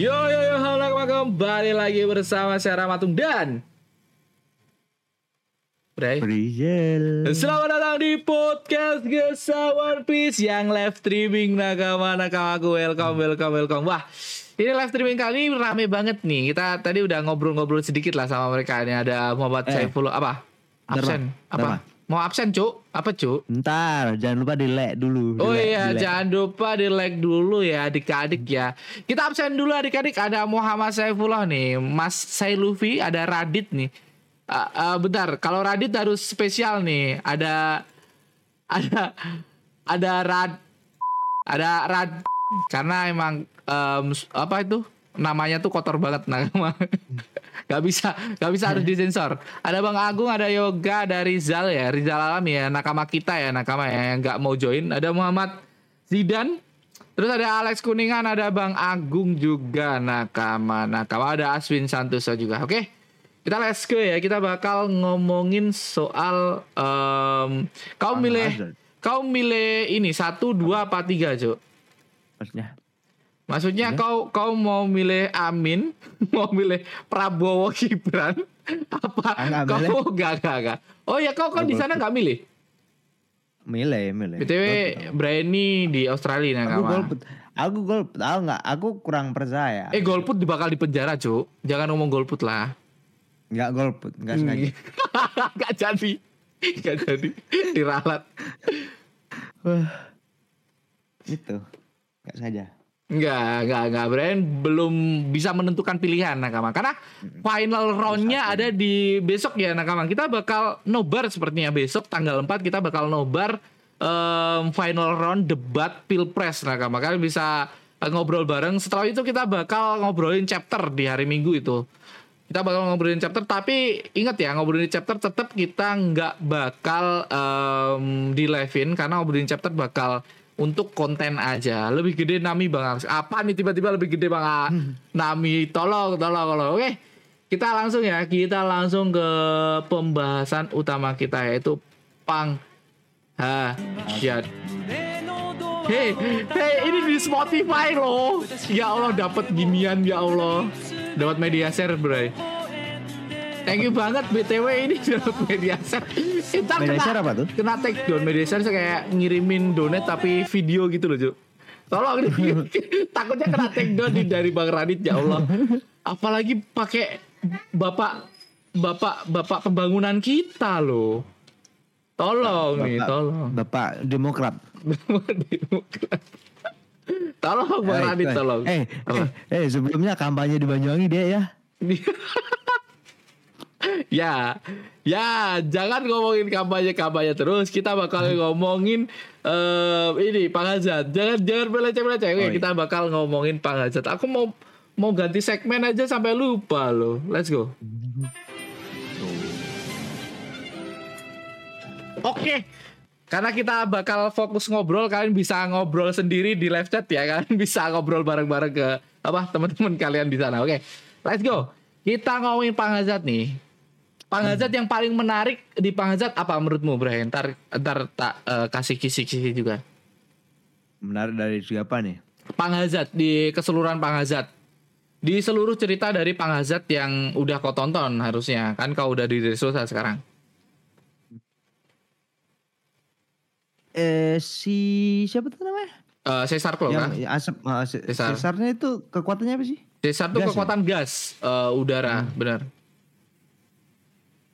Yo yo yo halo kembali lagi bersama saya Ramatung dan Bray. Selamat datang di podcast Gesa One Piece yang live streaming nakama nakamaku welcome welcome welcome. Wah ini live streaming kali ini rame banget nih. Kita tadi udah ngobrol-ngobrol sedikit lah sama mereka. Ini ada Muhammad Eh. Saifullah apa? Absen apa? Bentar, Mau absen cuk? Apa cuk? Ntar, jangan lupa di like dulu. Oh Di like, iya, di jangan lupa di like dulu ya adik-adik ya. Kita absen dulu adik-adik. Ada Muhammad Saifullah nih, Mas Sailufi, ada Radit nih. Ah, ah, bentar, kalau Radit harus spesial nih. Ada ada ada Rad ada Rad karena emang em, apa itu namanya tuh kotor banget nama Gak bisa, gak bisa harus disensor. Ada Bang Agung, ada Yoga, ada Rizal ya, Rizal Alam ya, nakama kita ya, nakama ya, yang nggak mau join. Ada Muhammad Zidan, terus ada Alex Kuningan, ada Bang Agung juga nakama, nakama ada Aswin Santoso juga. Oke, kita let's go ya. Kita bakal ngomongin soal em, kau milih, kau milih ini satu, dua, apa tiga, Cuk? Maksudnya, Maksudnya kau kau mau milih Amin, mau milih Prabowo Gibran, apa Ah, nggak kau milih. gak gak gak? Oh ya kau kan di sana nggak milih. milih, milih. btw Brani di Australia nah aku kawan. golput. Aku golput. Tahu nggak? Aku kurang percaya. Eh golput bakal di penjara cuk. Jangan ngomong golput lah. Nggak golput, nggak Hmm. sengaja. gak jadi, gak jadi diralat. Wah. Itu. Nggak sengaja. Enggak, enggak, enggak. Brian belum bisa menentukan pilihan Nakama. Karena final roundnya ada di besok ya Nakama. Kita bakal nobar sepertinya besok tanggal 4 kita bakal nobar em, final round debat pilpres Nakama. Kalian bisa ngobrol bareng. Setelah itu kita bakal ngobrolin chapter di hari Minggu itu. Kita bakal ngobrolin chapter tapi ingat ya ngobrolin chapter tetap kita nggak bakal em, di live-in karena ngobrolin chapter bakal untuk konten aja. Lebih gede Nami Bang Alex. Apa nih tiba-tiba lebih gede Bang A- Nami? Tolong, tolong, tolong. Oke. Kita langsung ya, kita langsung ke pembahasan utama kita yaitu pang hajat. Hei, hei, ini di Spotify loh. Ya Allah, dapat ginian ya Allah. Dapat media share, bray. Thank you banget BTW ini media share. Ntar Media kena- share apa tuh? Kena take down media share kayak ngirimin donate tapi video gitu loh, Cuk. Tolong nih. Takutnya kena take down di dari Bang Radit ya Allah. Apalagi pakai bapak bapak bapak pembangunan kita loh. Tolong nih, Bapak- tolong. Bapak Demokrat. Demokrat. tolong Bang Eh, Radit, eh, tolong. Eh, eh, eh, sebelumnya kampanye di Banyuwangi dia ya. ya, ya, jangan ngomongin kampanye-kampanye terus. Kita bakal ngomongin eh ini Panghazat. Jangan jangan meleceh-meleceh. Oh, iya. kita bakal ngomongin Panghazat. Aku mau mau ganti segmen aja sampai lupa loh. Let's go. Oke. Karena kita bakal fokus ngobrol, kalian bisa ngobrol sendiri di live chat ya, kalian bisa ngobrol bareng-bareng ke apa teman-teman kalian di sana. Oke, let's go. Kita ngomongin Panghazat nih. Panghazat yang paling menarik di Panghazat apa menurutmu, Brian? Ntar, ntar tak eh, kasih kisi-kisi juga. Menarik dari segi apa nih? Panghazat di keseluruhan Panghazat. Di seluruh cerita dari Panghazat yang udah kau tonton harusnya. Kan kau udah di Dressrosa sekarang. Eh, si siapa tuh namanya? Eh Caesar Claw kan? Yang asap, uh, se- Cesar. sesarnya itu kekuatannya apa sih? Caesar tuh Gas ya? kekuatan gas eh, udara, benar.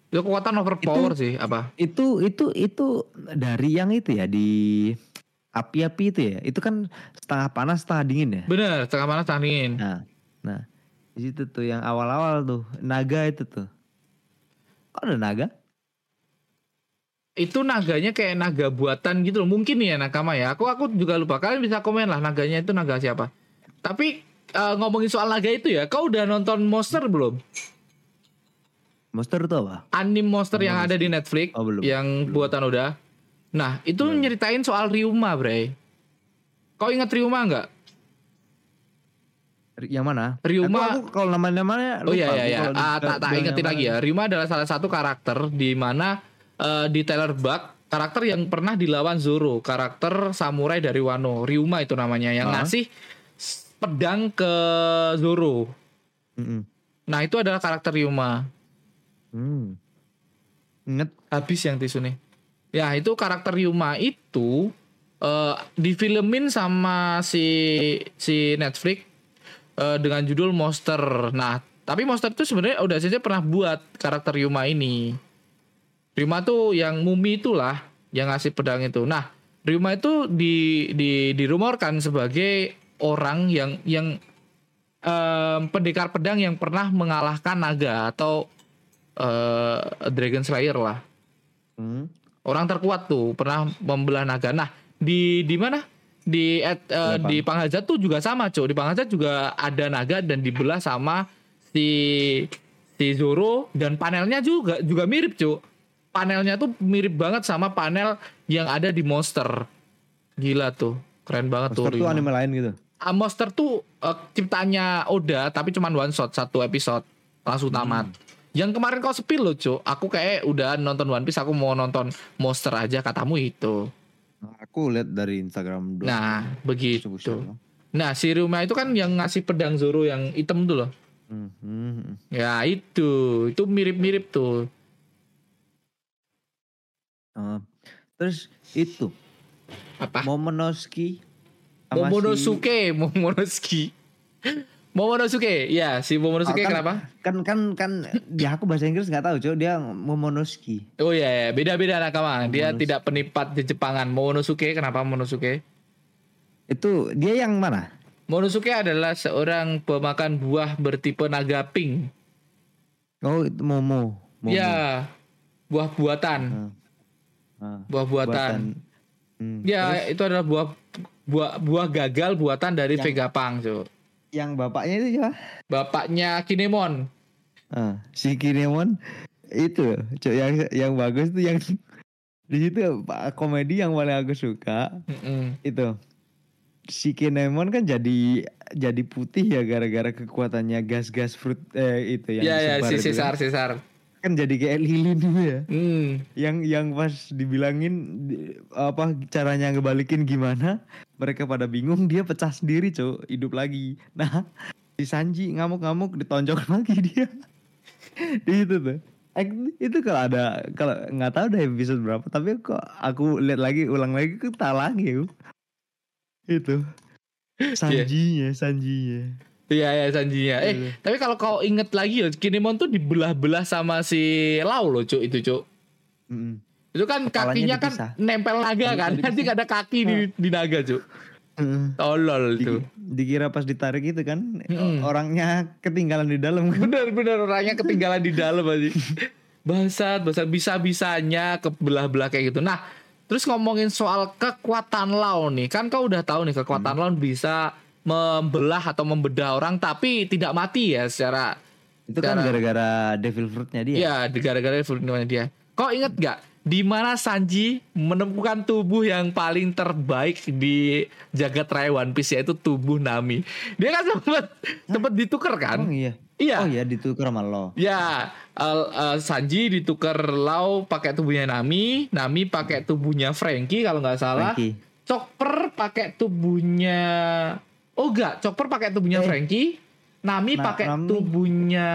Itu kekuatan overpower sih apa? itu itu itu dari yang itu ya di api-api itu ya itu kan setengah panas setengah dingin ya Bener, setengah panas setengah dingin. nah nah di situ tuh yang awal-awal tuh naga itu tuh kok ada naga Itu naganya kayak naga buatan gitu loh. Mungkin ya nakama ya. Aku aku juga lupa. Kalian bisa komen lah naganya itu naga siapa. Tapi eh, ngomongin soal naga itu ya, kau udah nonton Monster belum? Monster itu apa Anim Monster yang ada di Netflix Oh, belum. yang buatan udah. Nah, itu nyeritain soal Ryuma, Bre. Kau ingat Ryuma nggak? Yang mana Ryuma- aku, aku kalau nama-namanya Oh iya iya iya. Ah, tak tak ingetin lagi ya. Ryuma adalah salah satu karakter di mana eh, di Taylor Buck karakter yang pernah dilawan Zoro, karakter samurai dari Wano. Ryuma itu namanya yang Hah? ngasih pedang ke Zoro. Mm-mm. Nah itu adalah karakter Ryuma. Hmm. Ingat Habis yang tisu nih. Ya itu karakter Ryuma itu eh difilmin sama si si Netflix eh, dengan judul Monster. Nah tapi Monster itu sebenarnya udah saja pernah buat karakter Ryuma ini. Ryuma tuh yang mumi itulah yang ngasih pedang itu. Nah Ryuma itu di di dirumorkan sebagai orang yang yang em, pendekar pedang yang pernah mengalahkan naga atau eh, Dragon Slayer lah. Hmm. Orang terkuat tuh pernah membelah naga. Nah, di di mana? Di at- Kenapa? di Panghazat tuh juga sama, Cuk. Di Panghazat juga ada naga dan dibelah sama si si Zoro dan panelnya juga juga mirip, Cuk. Panelnya tuh mirip banget sama panel yang ada di Monster. Gila tuh. Keren banget Monster tuh. tuh Ryuma. anime lain gitu. Ah, Monster tuh eh, ciptanya Oda tapi cuman one shot satu episode langsung tamat. Yang kemarin kau spill loh, Cuk. Aku kayak udah nonton One Piece, aku mau nonton Monster aja katamu itu. Nah, Aku lihat dari Instagram doang. Nah, begitu. Nah, si Ryuma itu kan yang ngasih pedang Zoro yang hitam tuh loh. Hmm, hmm, hmm. Ya, itu. Itu mirip-mirip tuh. Ah, terus itu Apa? Momonosuke sama si- Momonosuke, Momonosuke. Ya si Momonosuke Oh, kan- kenapa? Kan kan kan dia aku bahasa Inggris nggak tahu, Cok. Dia Momonosuke. Oh iya, ya. beda-beda nakama. Dia tidak penipat di Jepangan. Momonosuke, kenapa Momonosuke? Itu dia yang mana? Momonosuke adalah seorang pemakan buah bertipe naga pink. Oh, itu Momo. Momo. Ya, buah buatan. Ah. Ah, Buah buatan. Hmm, Ya, terus itu adalah buah buah buah gagal buatan dari Yang- Vegapunk, Cuk. Yang bapaknya itu siapa? Bapaknya Kinemon. Ah, si Kinemon itu, Cok, yang yang bagus tuh yang di situ Pak, komedi yang paling aku suka Mm-mm. itu si Kinemon kan jadi jadi putih ya gara-gara kekuatannya gas-gas fruit eh, itu yang Ya, ya, disebar si kan. Kan jadi kayak lilin gitu ya. Hmm. yang yang pas dibilangin di- apa caranya ngebalikin gimana mereka pada bingung dia pecah sendiri cowok hidup lagi. Nah si Sanji ngamuk-ngamuk ditonjok lagi dia. Di itu tuh. Ek- itu kalau ada kalau nggak tahu deh episode berapa tapi kok aku lihat lagi ulang lagi ke tak lagi itu. Sanjinya Sanjinya Iya, ya Sanjinya. Eh, Iya. tapi kalau kau inget lagi loh, Kinemon tuh dibelah-belah sama si Lau loh, Cuk, itu, Cuk. Mm-mm. Itu kan Kepalanya kakinya kan dipisah. nempel naga kan. Dipisah. Nanti ada kaki di, di naga, Cuk. Mm. Tolol Di- tuh. dikira pas ditarik itu kan Mm-mm. orangnya ketinggalan di dalam kan Bener-bener orangnya ketinggalan di dalam aja. Bangsat, bangsat bisa-bisanya kebelah-belah kayak gitu. Nah, terus ngomongin soal kekuatan Lau nih. Kan kau udah tahu nih kekuatan Lau bisa membelah atau membedah orang tapi tidak mati ya secara Itu kan gara-gara devil fruitnya dia. Iya, di gara-gara filmnya dia. Kau inget gak di mana Sanji menemukan tubuh yang paling terbaik di jagat raya One Piece yaitu tubuh Nami. Dia kan sempat sempat ditukar Oh kan? iya. Iya. Oh iya ditukar sama lo. Ya, al- eh, Sanji ditukar Lau pakai tubuhnya Nami, Nami pakai tubuhnya Frankie kalau nggak salah. Frankie. Chopper pakai tubuhnya Oh enggak, Chopper pakai tubuhnya Eh. Frankie, Nami Na- pakai Nami. tubuhnya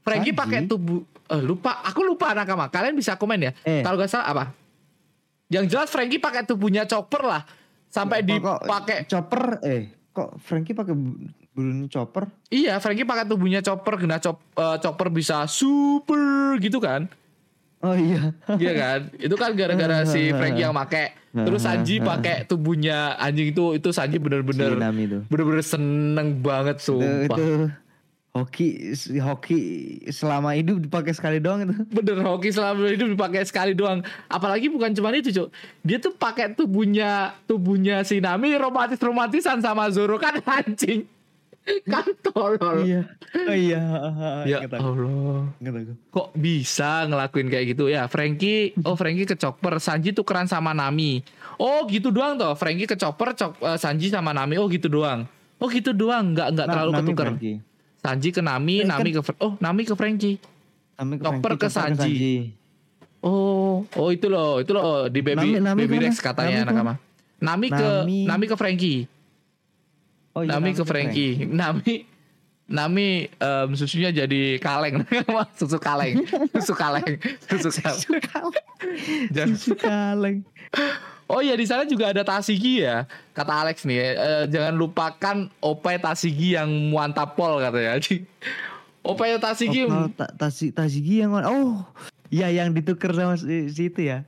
Frankie Sanji? pakai tubuh eh, lupa, aku lupa nakama. Kalian bisa komen ya. Eh. Kalau nggak salah apa? Yang jelas Frankie pakai tubuhnya Chopper lah. Sampai kok dipakai chopper eh kok Frankie pakai bu- bulunya chopper? Iya, Frankie pakai tubuhnya Chopper, kena chop, eh, Chopper bisa super gitu kan. Oh iya. Iya kan? Itu kan gara-gara si Frankie yang make. Terus Sanji pakai tubuhnya anjing itu itu Sanji bener-bener itu. bener-bener seneng banget Itu, sumpah. itu hoki hoki selama hidup dipakai sekali doang itu. Bener hoki selama hidup dipakai sekali doang. Apalagi bukan cuma itu, Cuk. Dia tuh pakai tubuhnya tubuhnya si Nami romantis-romantisan sama Zoro kan anjing. kan tolol. Iya. Oh iya. Ya Allah. kok bisa ngelakuin kayak gitu? Ya Frankie oh Frankie ke chopper Sanji tukeran sama Nami. Oh gitu doang toh. Frankie ke chopper Chop- eh, Sanji sama Nami. Oh gitu doang. Oh gitu doang. Nggak nggak Na- terlalu Nami ketuker. Frankie. Sanji ke Nami Eh, Nami ke Fr- oh Nami ke Frankie. Nami ke Frankie, ke Sanji. oh oh itu loh itu loh. Di baby Nami- Nami baby? Rex katanya Nami nakama Nami ke Nami- Nami ke Frankie Oh, iya, Nami ke Frankie. Nami Nami em, susunya jadi kaleng, susu kaleng, susu kaleng, susu kaleng. Susu kaleng. Oh iya di sana juga ada Tasigi ya, kata Alex nih. eh, jangan lupakan Opai Tasigi yang muantapol katanya. Opai Tasigi, Oh, ta tasi tasigi yang? Oh, iya yang ditukar sama si, si itu ya.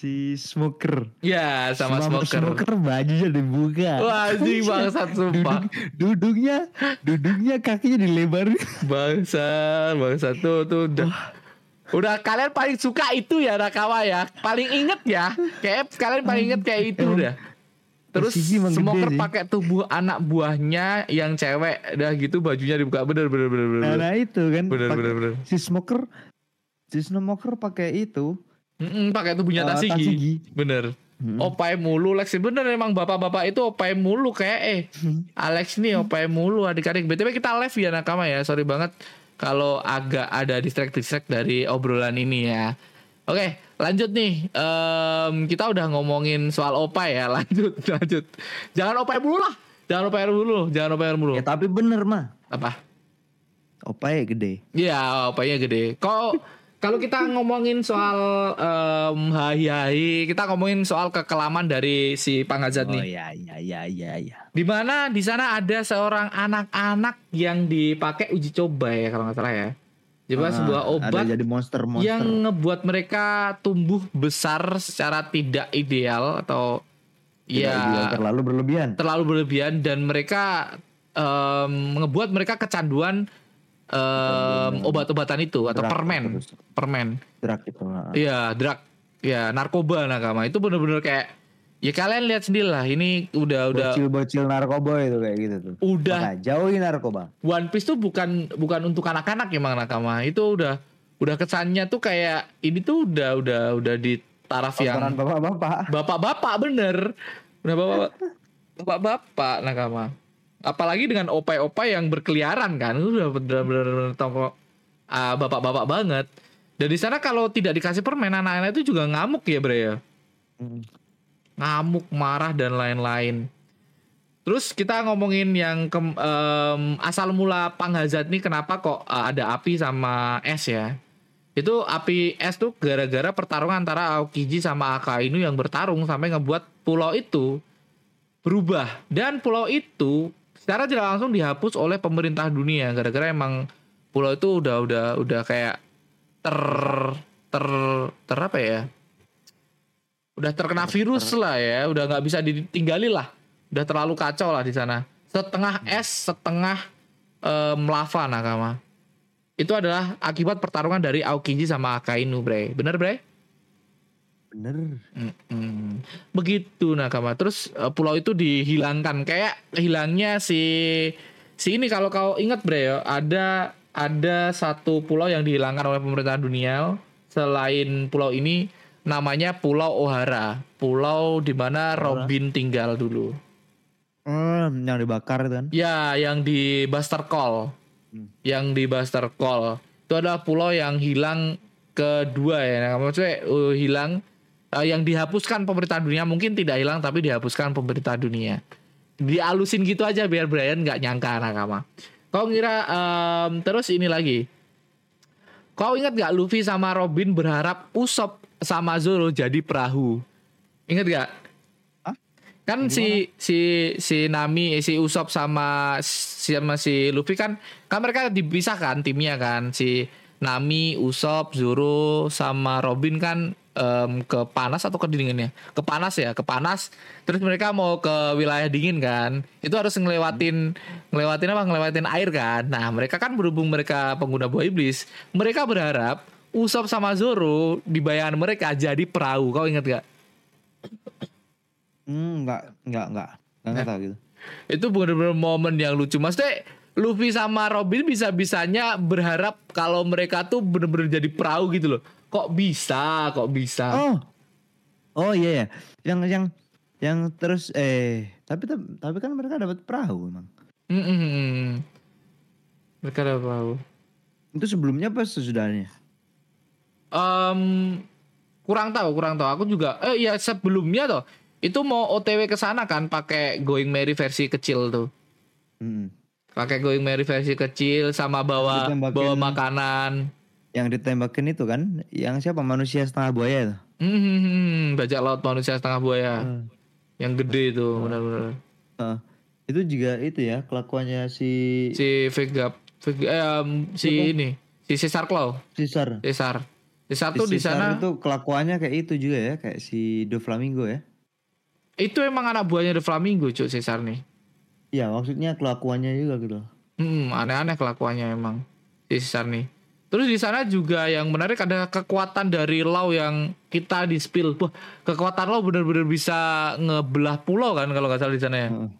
Si smoker. ya sama smoker. Smoker bajunya dibuka. Wah anjing bangsat sumpah. Duduk, duduknya, duduknya kakinya dilebarin. Bangsat, bangsat tuh tuh udah. Udah kalian paling suka itu ya Nakawa ya. Paling inget ya. Kayak kalian paling inget kayak itu udah. Terus smoker pakai tubuh anak buahnya yang cewek udah gitu bajunya dibuka bener bener bener bener. Nah, nah itu kan. Bener bener bener. Si smoker, si smoker pakai itu. Mm-mm, pakai tubuhnya eh, Tasigi. Tasigi. Bener. Mm. Opai mulu Lex bener emang bapak-bapak itu opai mulu kayak eh Alex nih opai mulu adik-adik BTW kita live ya nakama ya sorry banget kalau agak ada distract-distract dari obrolan ini ya Oke lanjut nih Em, kita udah ngomongin soal opai ya lanjut lanjut jangan opai mulu lah jangan opai mulu jangan opai mulu Ya tapi bener mah. apa Opai gede. Iya, opanya gede. Kok kalau kita ngomongin soal em, hai-hai, kita ngomongin soal kekelaman dari si Pangazat Oh nih. iya iya iya iya iya. Di mana di sana ada seorang anak-anak yang dipakai uji coba ya kalau nggak salah ya. Coba Ah, sebuah obat jadi monster monster. yang ngebuat mereka tumbuh besar secara tidak ideal atau Tidak ya ideal, terlalu berlebihan. terlalu berlebihan dan mereka em, ngebuat mereka kecanduan em, obat-obatan itu atau Drug, permen terus. permen Drag itu. iya drug ya narkoba nakama itu bener-bener kayak ya kalian lihat sendiri lah ini udah udah Bocil-bocil narkoba itu kayak gitu tuh. udah Maka jauhi narkoba. One Piece tuh bukan bukan untuk anak-anak emang nakama itu udah udah kesannya tuh kayak ini tuh udah udah udah di taraf yang bapak-bapak. bapak-bapak bener udah bapak bapak-bapak nakama apalagi dengan opai-opai yang berkeliaran kan? Itu udah bener-bener toko ah, bapak-bapak banget. Dan di sana kalau tidak dikasih permen anak-anak itu juga ngamuk ya bre ya? Ngamuk marah dan lain-lain. Terus kita ngomongin yang ke- em, asal mula panghazat nih kenapa kok uh, ada api sama es ya? Itu api es tuh gara-gara pertarungan antara Aokiji sama Akainu yang bertarung sampai ngebuat pulau itu berubah. Dan pulau itu secara tidak langsung dihapus oleh pemerintah dunia gara-gara emang pulau itu udah udah udah kayak ter ter ter apa ya? Udah terkena virus lah ya udah nggak bisa ditinggali lah. Udah terlalu kacau lah di sana. Setengah es setengah em, lava nakama. Itu adalah akibat pertarungan dari Aokiji sama Akainu bre. Bener bre Bener. Mm-mm. Begitu nakama. Terus eh, pulau itu dihilangkan kayak hilangnya si si ini kalau kau ingat bre ya, ada ada satu pulau yang dihilangkan oleh pemerintah dunia selain pulau ini namanya Pulau Ohara. Pulau di mana Robin tinggal dulu. Hmm, yang dibakar kan. Ya, yang di Buster Call. Hmm. Yang di Buster Call. Itu adalah pulau yang hilang kedua ya. Nah, maksudnya uh, hilang uh, yang dihapuskan pemerintah dunia mungkin tidak hilang tapi dihapuskan pemerintah dunia. Dialusin gitu aja biar Brian nggak nyangka nakama. Kau ngira em, terus ini lagi. Kau ingat gak Luffy sama Robin berharap Usop sama Zoro jadi perahu? Ingat gak? Kan si si si Nami, eh, si Usop sama si sama si Luffy kan kan mereka dipisahkan timnya kan. Si Nami, Usop, Zoro sama Robin kan em, ke panas atau ke dingin ya? Ke panas ya, ke panas. Terus mereka mau ke wilayah dingin kan. Itu harus ngelewatin ngelewatin apa? Ngelewatin air kan. Nah, mereka kan berhubung mereka pengguna buah iblis, mereka berharap Usop sama Zoro di bayangan mereka jadi perahu. Kau ingat gak? Hmm, enggak, enggak, enggak. Enggak tahu gitu. itu bener-bener momen yang lucu maksudnya Luffy sama Robin bisa-bisanya berharap kalau mereka tuh bener-bener jadi perahu gitu loh kok bisa kok bisa Oh. Oh iya ya. Yang yang yang terus eh tapi tapi kan mereka dapat perahu emang. Mm-mm. mereka ada perahu Itu sebelumnya apa sesudahnya? Em, kurang tahu kurang tahu aku juga eh ya sebelumnya tuh itu mau OTW ke sana kan pakai Going Merry versi kecil tuh Mm. Kakek Going Merry versi kecil sama bawa bawa makanan. Yang ditembakin itu kan, yang siapa manusia setengah buaya itu. Hmm, bajak laut manusia setengah buaya. Yang gede itu benar-benar. Heeh. itu juga itu ya kelakuannya si Si Vega, Vega eh, em, si Siapa? ini, si Caesar Claw, Caesar. Caesar. Caesar Si tuh di sana itu kelakuannya kayak itu juga ya, kayak si Do Flamingo ya. itu emang anak buahnya The Flamingo, Cuk Caesar nih. Iya, maksudnya kelakuannya juga gitu. Hmm, aneh-aneh kelakuannya emang si Caesar nih. Terus di sana juga yang menarik ada kekuatan dari Lau yang kita di spill. Wah, kekuatan Lau bener-bener bisa ngebelah pulau kan kalau nggak salah di sana ya. Heeh.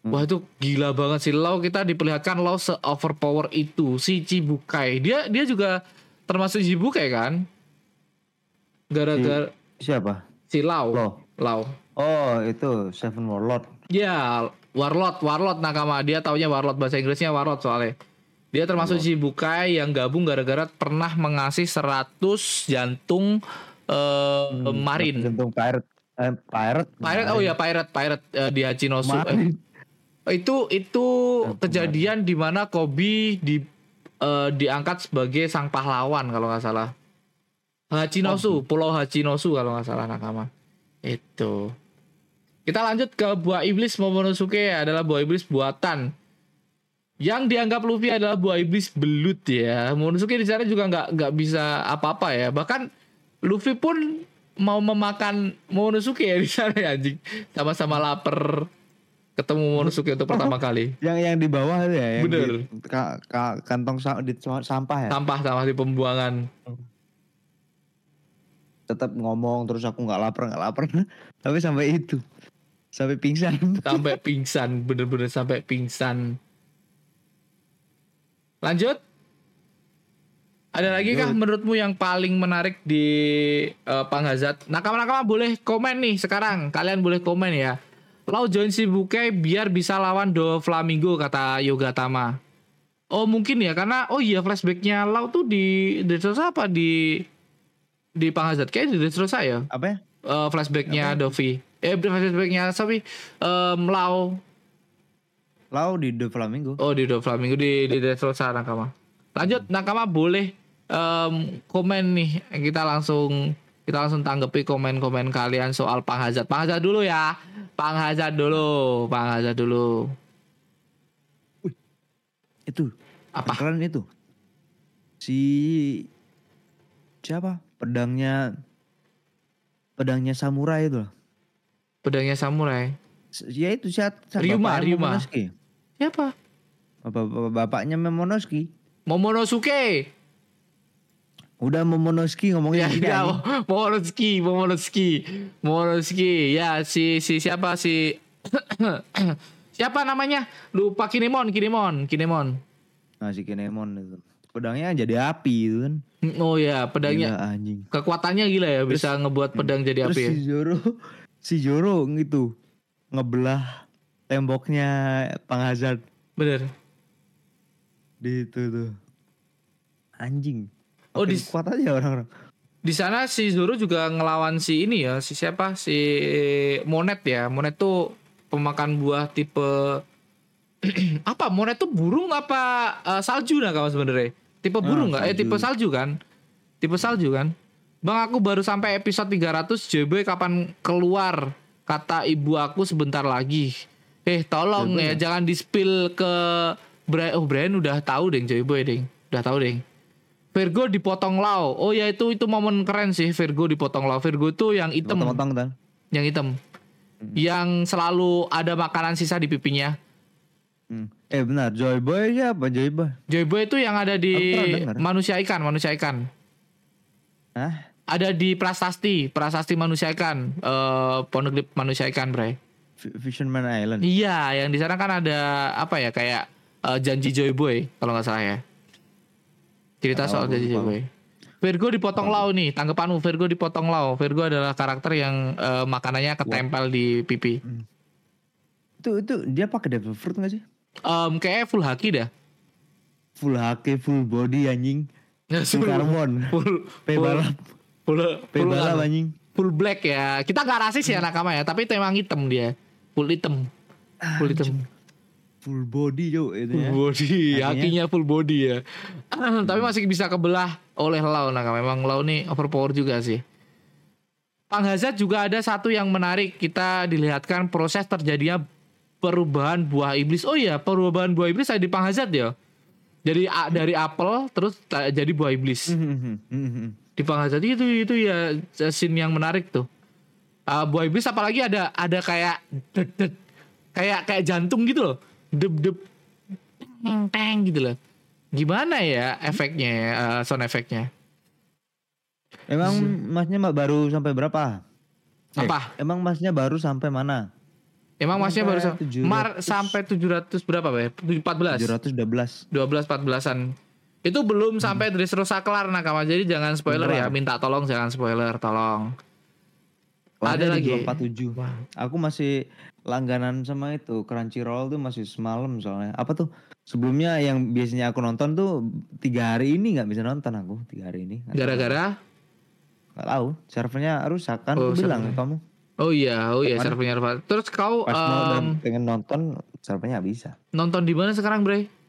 Wah itu gila banget sih Lau kita diperlihatkan Lau se overpower itu si Cibukai. Dia dia juga termasuk Cibukai kan? Gara-gara Siapa? si Lau. Lo. Lau. Oh, itu Seven Warlord. Ya, Warlord, Warlord nakama. Dia taunya Warlord bahasa Inggrisnya Warlord soalnya. Dia termasuk Shibukai yang gabung gara-gara pernah mengasih 100 jantung eh, marin. Jantung pirate. Eh, pirate. Pirate oh ya pirate pirate eh, di Hachinosu. Eh, itu itu kejadian di mana Kobe di eh, diangkat sebagai sang pahlawan kalau nggak salah. Hachinosu, Pulau Hachinosu kalau nggak salah nakama. Itu. Kita lanjut ke buah iblis Momonosuke adalah buah iblis buatan. Yang dianggap Luffy adalah buah iblis belut ya. Momonosuke di sana juga nggak nggak bisa apa-apa ya. Bahkan Luffy pun mau memakan Momonosuke ya di sana ya anjing. Sama-sama lapar ketemu Momonosuke untuk pertama kali. Yang yang di bawah itu ya, yang Bener. di ka- ka- kantong sa- di sampah ya. Sampah-sampah di pembuangan. Tetap ngomong terus aku nggak lapar nggak lapar. Tapi sampai itu. Sampai pingsan. sampai pingsan bener-bener sampai pingsan lanjut. Ada lagi kah menurutmu yang paling menarik di eh, Panghazat nakama-nakama boleh komen nih sekarang. Kalian boleh komen ya. Lau join Shibukai biar bisa lawan Do Flamingo kata Yoga Tama oh mungkin ya karena oh iya flashbacknya Lau tuh di Dressrosa apa? Di di Panghazat kayak di Dressrosa ya? Apa ya? eh, flashbacknya Dovi. Eh flashbacknya Sofi em, Lau. Lau di The Flamingo. Oh di Do Flamingo di di Dressrosa Nakama. Lanjut Nakama boleh em, komen nih kita langsung kita langsung tanggapi komen-komen kalian soal Panghazat. Panghazat dulu ya. Panghazat dulu, Panghazat dulu. Itu. Apa? Keren itu. Si siapa? Pedangnya pedangnya samurai itu loh. Pedangnya samurai. Ya itu siapa? Ryuma, Ryuma. Momonosuke. Siapa? Bapak, bapak- bapaknya Momonosuke. Momonosuke. Udah Momonosuke ngomongin Ya, gini ya. Momonosuke, Momonosuke, Momonosuke. Ya, si si siapa si siapa namanya? Lupa Kinemon, Kinemon, Kinemon. Nah si Kinemon itu. Pedangnya jadi api itu kan. Oh ya, pedangnya Gila, anjing. kekuatannya gila ya, bisa ngebuat pedang jadi Terus api. ya. si Zoro, si Zoro gitu ngebelah temboknya Panghazard Bener. di itu tuh. Anjing. Oh, di- kuat aja orang-orang. Di sana si Zoro juga ngelawan si ini ya, si siapa? Si Monet ya. Monet tuh pemakan buah tipe apa? Monet tuh burung apa eh, salju nah kamu sebenarnya? Tipe burung nggak? eh salju. tipe salju kan? Tipe salju kan? Bang aku baru sampai episode 300 JB kapan keluar? Kata ibu aku sebentar lagi. Eh tolong ya jangan di spill ke Brian. Oh Brian udah tahu deng Joyboy deng. Udah tahu deng. Virgo dipotong lau. Oh ya itu itu momen keren sih Virgo dipotong lau. Virgo tuh yang hitam, Potong-potong kan. yang hitam. Yang selalu ada makanan sisa di pipinya. Hmm. Eh benar, Joy Boy siapa Joy Boy? Joyboy itu yang ada di manusia ikan, manusia ikan. Hah? Ada di Prasasti, Prasasti manusia ikan, eh Poneglyph manusia ikan, Bray. Fisherman Island. Iya, yang di sana kan ada apa ya kayak eh, janji Joyboy kalau nggak salah ya. Cerita Nggak soal janji lupa. Joyboy. Virgo dipotong lau nih, tanggapanmu Virgo dipotong lau. Virgo adalah karakter yang eh, makanannya ketempel di pipi. Itu itu dia pakai devil fruit gak sih? Em kayaknya full haki dah. Full HK, full body anjing. Full carbon. full full full, P full, anu, anjing. full black ya. Kita nggak rasis ya nakama ya, tapi itu emang hitam dia. Full hitam. Full hitam. full body cuk itu Full ya. body, Kakinya- kakinya full body ya. Tapi masih bisa kebelah oleh Lau nah memang Lau nih overpower juga sih. Pang Hazard juga ada satu yang menarik kita dilihatkan proses terjadinya perubahan buah iblis. Oh iya, perubahan buah iblis ada di Pang Hazard ya. Jadi a- dari apel terus jadi buah iblis. Di Pang Hazard itu itu ya scene yang menarik tuh. Ah, buah iblis apalagi ada ada kayak det, det, kayak kayak jantung gitu loh. Dep dep teng teng gitu loh. Gimana ya efeknya ya, eh, sound efeknya? Emang masnya mbak baru sampai berapa? Eh, Apa? emang masnya baru sampai mana? Emang masnya baru Sampai sam- Mar sampai 700 berapa, Be? 14. 712. 12 14-an. Itu belum sampai Dressrosa kelar nakama. Jadi jangan spoiler ya, Beneran. minta tolong jangan spoiler, tolong. Ada Ada lagi. lagi. 47. Aku masih langganan sama itu Crunchyroll tuh masih semalam soalnya. Apa tuh? Sebelumnya yang biasanya aku nonton tuh tiga hari ini nggak bisa nonton aku tiga hari ini. Gara-gara nggak tahu. Servernya rusak kan? Oh, aku bilang ke kamu. Oh iya, oh iya servernya rusak. Terus kau Pas dan pengen nonton servernya bisa. nonton di mana sekarang, Bre?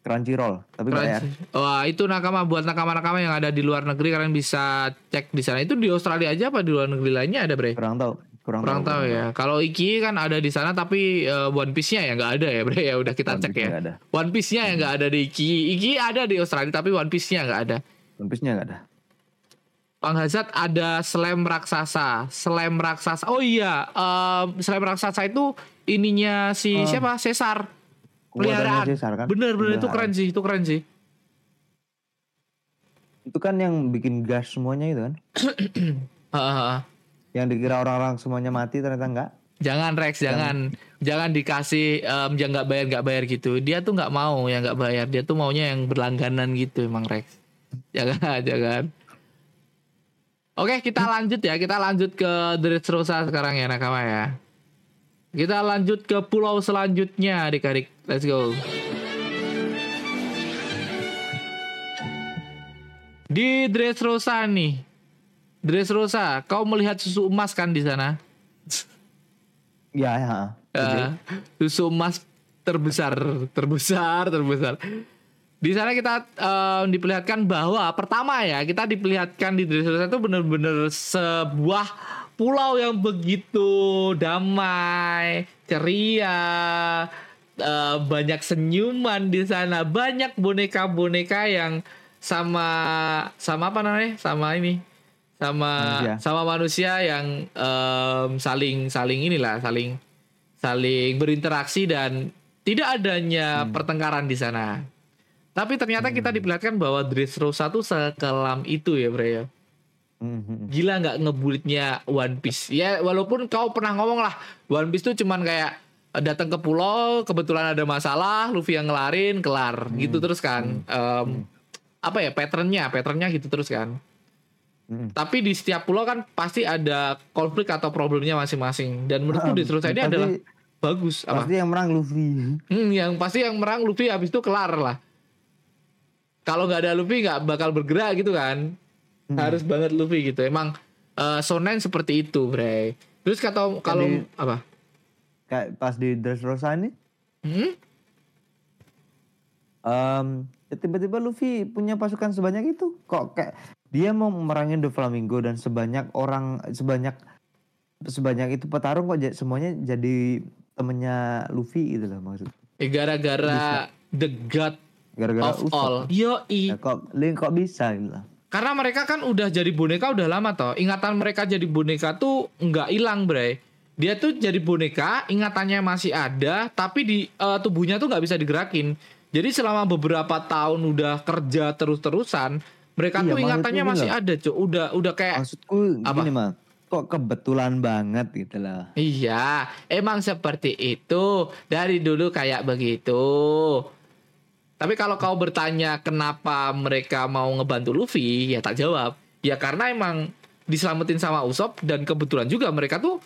Crunchyroll tapi bayar. Wah, itu nakama buat nakama-nakama yang ada di luar negeri kalian bisa cek di sana. Itu di Australia aja apa di luar negeri lainnya ada, Bre? Kurang tahu. Kurang, Kurang tahu ya. Kalau Iki kan ada di sana tapi eh, One Piece-nya ya nggak ada ya, Bre. Ya udah kita One cek ya. ada. One Piece-nya yang nggak ada di Iki. Iki ada di Australia tapi One Piece-nya nggak ada. One Piece-nya nggak ada. Pang Hazard ada slam raksasa, slam raksasa. Oh iya, em, slam raksasa itu ininya si Oh. siapa? Caesar. Peliharaan. Caesar kan? Bener bener itu Peliharaan. keren sih, itu keren sih. Itu kan yang bikin gas semuanya itu kan? Yang dikira orang-orang semuanya mati ternyata enggak. Jangan Rex, jangan jangan dikasih em, yang nggak bayar nggak bayar gitu. Dia tuh nggak mau yang nggak bayar. Dia tuh maunya yang berlangganan gitu emang Rex. Jangan, jangan. Oke, kita lanjut ya. Kita lanjut ke Dressrosa sekarang ya Nakama ya. Kita lanjut ke pulau selanjutnya adik-adik. Let's go. Di Dressrosa nih. Dressrosa, kau melihat susu emas kan di sana? Ya, ya. Eh, susu emas terbesar, terbesar, terbesar. Di sana kita eh, diperlihatkan bahwa pertama ya kita diperlihatkan di Dressrosa itu benar-benar sebuah pulau yang begitu damai, ceria, eh, banyak senyuman di sana, banyak boneka-boneka yang sama sama apa namanya? Sama ini. Sama Manusia. sama manusia yang em, saling saling inilah, saling saling berinteraksi dan tidak adanya pertengkaran di sana. Tapi ternyata kita diperlihatkan bahwa Dressrosa tuh sekelam itu ya, Bre ya. Mhm. Gila nggak ngebulitnya One Piece. Ya walaupun kau pernah ngomong lah One Piece tuh cuman kayak datang ke pulau, kebetulan ada masalah, Luffy yang ngelarin, kelar. Gitu terus kan. Em, Apa ya patternnya, patternnya gitu terus kan. Mhm. Tapi di setiap pulau kan pasti ada konflik atau problemnya masing-masing. Dan menurutku Ah, Dressrosa ini adalah bagus. Apa? Pasti yang menang Luffy. Hmm, yang pasti yang merang Luffy habis itu kelar lah. Kalau nggak ada Luffy nggak bakal bergerak gitu kan. Hmm. Harus banget Luffy gitu. Emang eh, shonen seperti itu, Bre. Terus kata kalau apa? Kayak pas di Dressrosa ini, Hmm? ya tiba-tiba Luffy punya pasukan sebanyak itu. Kok kayak dia mau merangin The Flamingo dan sebanyak orang sebanyak sebanyak itu petarung kok semuanya jadi temennya Luffy gitu loh maksud. Eh, Gara-gara the god Gara-gara of Usopp. all. Yo Ya, kok Link kok bisa gitu lah. Karena mereka kan udah jadi boneka udah lama toh. Ingatan mereka jadi boneka tuh nggak hilang, Bre. Dia tuh jadi boneka, ingatannya masih ada, tapi di eh, tubuhnya tuh nggak bisa digerakin. Jadi selama beberapa tahun udah kerja terus-terusan, mereka Iya, tuh ingatannya gini masih loh. ada, Cuk. Udah udah kayak Maksudku Apa? gini mah, kok kebetulan banget gitu lah. Iya, emang seperti itu. Dari dulu kayak begitu. Tapi kalau kau bertanya kenapa mereka mau ngebantu Luffy, ya tak jawab. Ya karena emang diselamatin sama Usopp dan kebetulan juga mereka tuh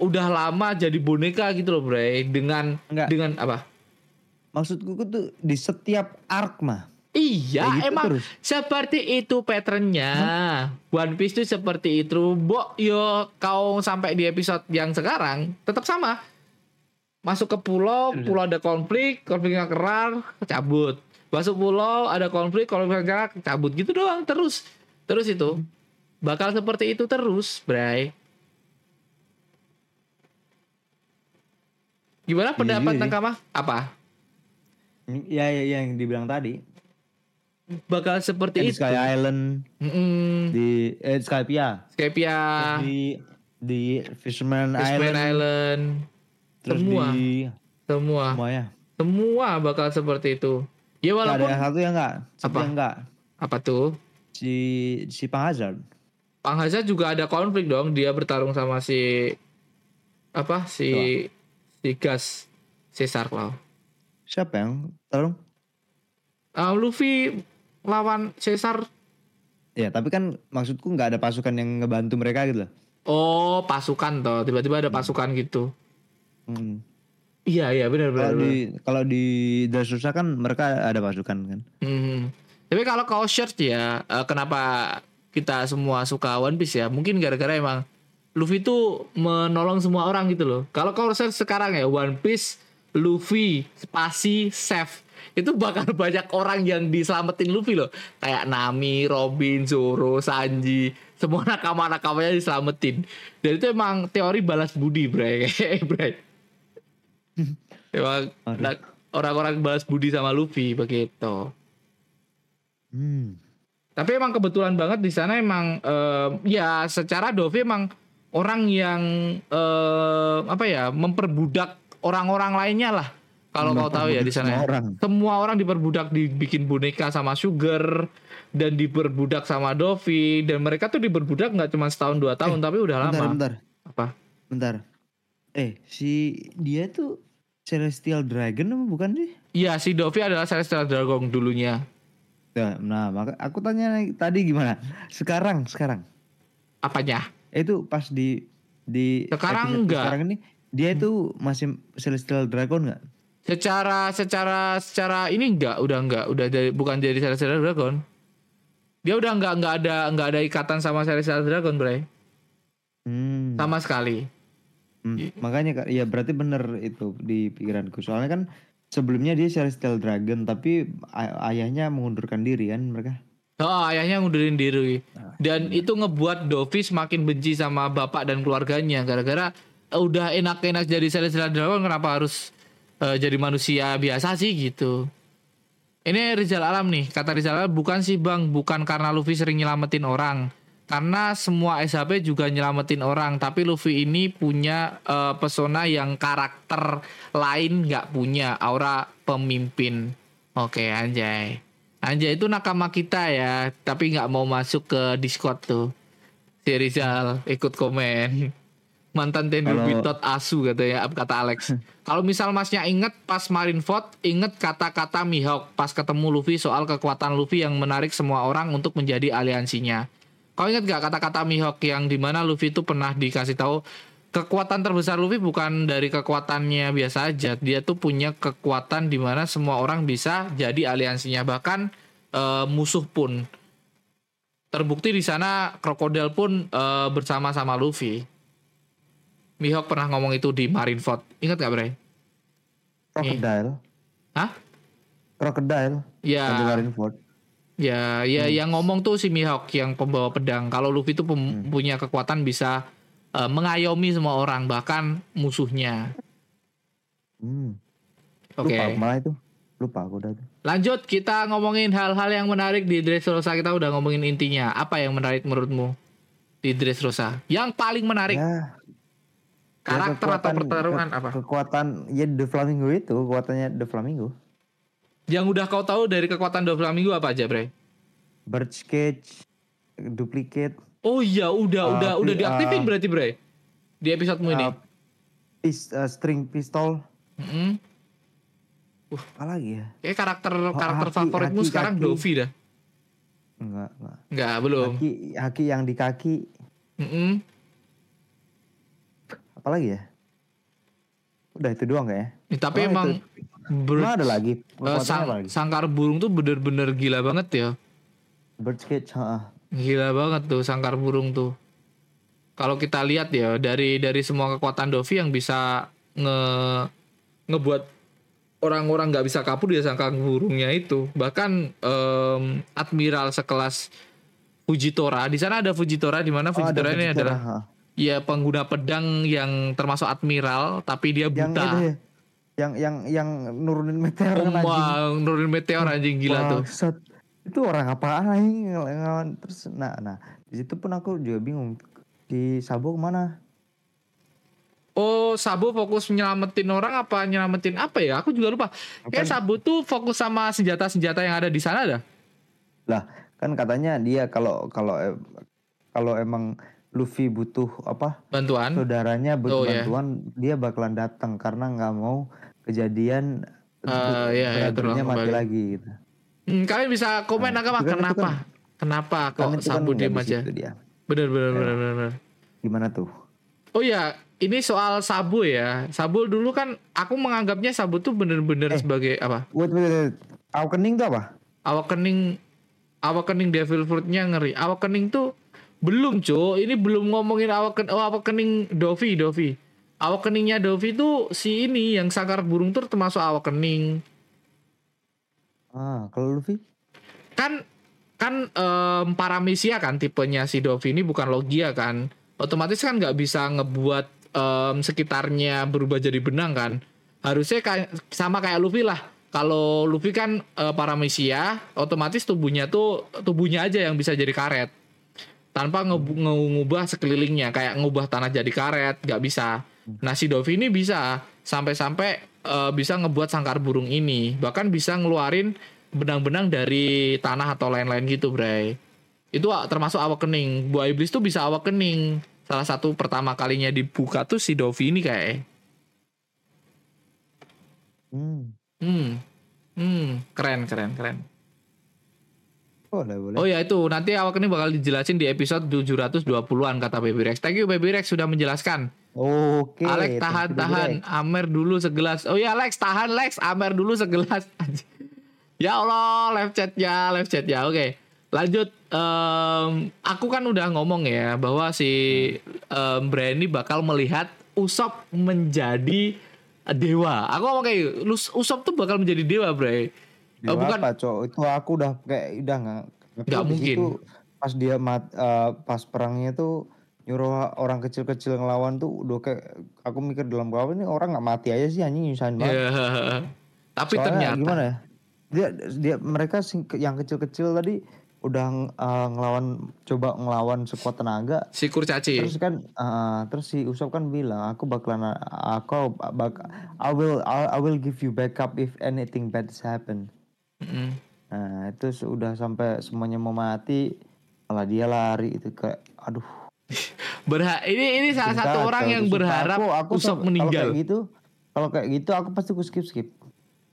udah lama jadi boneka gitu loh, Bre. Dengan Enggak. dengan apa? Maksudku tuh di setiap arc mah. Iya, gitu emang terus. seperti itu patternnya. One Piece tuh seperti itu. Bo, yo kau sampai di episode yang sekarang tetap sama. masuk ke pulau, pulau ada konflik, konfliknya kerar, cabut. Masuk pulau ada konflik, konfliknya kerar, cabut gitu doang terus. Terus itu bakal seperti itu terus, Bray. Gimana pendapat sih. Nakama? Apa? Ya, ya, ya yang dibilang tadi. Bakal seperti Di itu. Sky Island, Mm-mm. di eh, Skypia, Skypia, di di Fisherman, Fisherman Island, Island, terus semua. di semua, semuanya. semua bakal seperti itu. Ya ada walaupun yang satu yang enggak, satu Apa? yang enggak. apa tuh? Si si Pang Hazard. Pang Hazard juga ada konflik dong. Dia bertarung sama si apa si si Gas Caesar Claw. Siapa yang tolong? Ah, Luffy lawan Caesar. Ya, tapi kan maksudku nggak ada pasukan yang ngebantu mereka gitu loh. Oh pasukan toh. Tiba-tiba ada pasukan gitu. Hmm. Iya iya benar benar. Kalau di kalau di Dressrosa kan mereka ada pasukan kan. Hmm. Tapi kalau kau shirt ya, eh, kenapa kita semua suka One Piece ya? Mungkin gara-gara emang Luffy itu menolong semua orang gitu loh. Kalau kau search sekarang ya One Piece, Luffy, spasi, Chef itu bakal banyak orang yang diselamatin Luffy loh. Kayak Nami, Robin, Zoro, Sanji, semua nakama-nakamanya diselamatin. Dan itu emang teori balas budi, Bray. Bray. Emang orang-orang balas budi sama Luffy begitu. Hmm. Tapi emang kebetulan banget di sana emang eh, ya secara Dovi emang orang yang eh, apa ya memperbudak orang-orang lainnya lah. Kalau kau tahu ya di sana. Semua ya. orang. Semua orang diperbudak dibikin boneka sama Sugar dan diperbudak sama Dovi dan mereka tuh diperbudak nggak cuma setahun dua tahun tapi udah Bentar, lama. bentar, Apa? bentar. Eh, si dia tuh Celestial Dragon apa bukan sih? Iya si Dovi adalah Celestial Dragon dulunya. Nah, nah, maka aku tanya tadi gimana? Sekarang, sekarang. Apanya? Itu pas di di Sekarang enggak. Sekarang ini dia itu masih Celestial Dragon nggak? Secara secara secara ini enggak, udah enggak, udah dari bukan jadi Celestial Dragon. Dia udah enggak enggak ada enggak ada ikatan sama Celestial Dragon, Bray. Hmm. Sama sekali. Hmm, Makanya Kak, ya berarti bener itu di pikiranku. Soalnya kan sebelumnya dia Celestial Dragon tapi ay- ayahnya mengundurkan diri kan mereka. Oh, ayahnya ngundurin diri. Dan itu ngebuat Dovi semakin benci sama bapak dan keluarganya gara-gara eh, udah enak-enak jadi Celestial Dragon kenapa harus eh, jadi manusia biasa sih gitu. Ini Rizal Alam nih, kata Rizal Alam bukan sih Bang, bukan karena Luffy sering nyelamatin orang. Karena semua SHP juga nyelamatin orang, tapi Luffy ini punya eh, pesona yang karakter lain nggak punya, aura pemimpin. Oke, anjay. Anjay itu nakama kita ya, tapi nggak mau masuk ke Discord tuh. Si Rizal ikut komen. Mantan Tendu Bitot Asu katanya, kata Alex. Kalau misal masnya inget pas Marineford, inget kata-kata Mihawk pas ketemu Luffy soal kekuatan Luffy yang menarik semua orang untuk menjadi aliansinya. Kau inget gak kata-kata Mihawk yang di mana Luffy itu pernah dikasih tahu kekuatan terbesar Luffy bukan dari kekuatannya biasa aja, dia tuh punya kekuatan di mana semua orang bisa jadi aliansinya bahkan eh, musuh pun. Terbukti di sana krokodil pun eh, bersama sama Luffy. Mihawk pernah ngomong itu di Marineford. Ingat gak, Bre? Crocodile. Hah? Crocodile. Ya. Untuk Marineford. Ya, ya yang ngomong tuh si Mihawk yang pembawa pedang. Kalau Luffy itu pem- punya kekuatan bisa eh, mengayomi semua orang, bahkan musuhnya. Hmm. Oke. Lupa malah itu. Lupa aku udah. Lanjut kita ngomongin hal-hal yang menarik di Dressrosa. Kita udah ngomongin intinya. Apa yang menarik menurutmu di Dressrosa? Yang paling menarik Ya, karakter ya, atau pertarungan ke- apa? Kekuatan ya The Flamingo itu, kekuatannya The Flamingo. Yang udah kau tahu dari kekuatan Doflamingo apa aja, Bre? Birch cage, duplicate, Oh iya, udah Uh, udah udah diaktifin uh, berarti, Bre. Di episodemu ini. uh, pis, uh, string pistol, Mm-mm. apa lagi ya? Kayak karakter karakter haki- favoritmu haki- sekarang kaki. Dovi dah. Enggak, enggak. Enggak, belum. Haki, haki yang di kaki, Mm-mm. apa lagi ya? Udah itu doang kayaknya. Ya, tapi Oh, emang itu. ada lagi? Kekuatannya sang- lagi? sangkar burung tuh bener-bener gila banget ya. Birch cage, heeh. Gila banget tuh sangkar burung tuh. Kalau kita lihat ya dari dari semua kekuatan Dovi yang bisa nge ngebuat orang-orang nggak bisa kabur dia sangka burungnya itu bahkan em, admiral sekelas Fujitora di sana ada Fujitora di mana Oh, Fujitora ini Fujitora, adalah ya pengguna pedang yang termasuk admiral tapi dia yang buta itu ya. Yang yang yang nurunin meteor kan anjing. Wah, nurunin meteor anjing gila tuh. Itu orang apa aing ngel- ngelawan terus nah nah di situ pun aku juga bingung di Sabo ke mana? Oh, Sabo fokus nyelamatin orang apa nyelamatin apa ya? Aku juga lupa. Kayak Apa- Sabo tuh fokus sama senjata-senjata yang ada di sana dah. Lah kan katanya dia kalau kalau eh, kalau emang Luffy butuh apa Bantuan. saudaranya butuh Oh, iya. bantuan dia bakalan datang karena nggak mau kejadian Eh, iya, iya, mati kembali. lagi gitu. Hmm, kalian bisa komen Nah, kenapa? kan- Kenapa kok nggak diem di aja? Bener bener bener bener. bener. Gimana tuh? Oh ya, ini soal Sabo ya. Sabo dulu kan aku menganggapnya Sabo tuh bener-bener Eh. sebagai apa? Wait, wait, wait. Awakening tuh apa? Awakening Awakening Devil Fruit-nya ngeri. Awakening tuh belum, Cuk. Ini belum ngomongin awaken oh, Awakening Dovi, Dovi. Awakeningnya Dovi tuh si ini yang sangkar burung tuh termasuk Awakening. Ah, kalau Luffy? Kan kan em, Paramecia kan tipenya si Dovi ini bukan Logia kan. Otomatis kan nggak bisa ngebuat em, sekitarnya berubah jadi benang kan. Harusnya kayak sama kayak Luffy lah. Kalau Luffy kan eh, Paramecia, otomatis tubuhnya tuh tubuhnya aja yang bisa jadi karet. Tanpa ngubah sekelilingnya kayak ngubah tanah jadi karet, nggak bisa. Nah si Dovi ini bisa sampai-sampai eh, bisa ngebuat sangkar burung ini, bahkan bisa ngeluarin benang-benang dari tanah atau lain-lain gitu, Bray. Itu termasuk awakening. Buah iblis tuh bisa awakening. Salah satu pertama kalinya dibuka tuh si Dovi ini kayak. Hmm. Hmm. Hmm, keren keren keren. Boleh, boleh. Oh ya itu nanti awakening bakal dijelasin di episode 720-an kata Baby Rex. Thank you Baby Rex sudah menjelaskan. Oke. Alex tahan tahan Bro. Amer dulu segelas. Oh ya Lex tahan Lex Amer dulu segelas. ya Allah live chat ya live chat ya. Oke lanjut. Em, aku kan udah ngomong ya bahwa si em, Brandy bakal melihat Usop menjadi dewa. Aku ngomong kayak Lus- Usop tuh bakal menjadi dewa Bre. Dewa Oh, bukan apa, Cok? Itu aku udah kayak udah nggak Nggak mungkin. situ Pas dia mat, eh, pas perangnya tuh nyuruh orang kecil-kecil ngelawan tuh udah kayak aku mikir dalam kepala ini orang nggak mati aja sih anjing nyusahin banget. Ya. Tapi Soalnya ternyata gimana ya? Dia dia mereka yang kecil-kecil tadi udah eh, ngelawan coba ngelawan sekuat tenaga si Kurcaci. terus kan eh, terus si Usop kan bilang aku bakalan aku bak I will I, will give you backup if anything bad happen. Mm. Nah itu sudah sampai semuanya mau mati malah dia lari itu kayak aduh Berha ini ini salah satu orang yang berharap aku, aku Usop meninggal. Kalau kayak gitu, kalau kayak gitu aku pasti aku skip skip.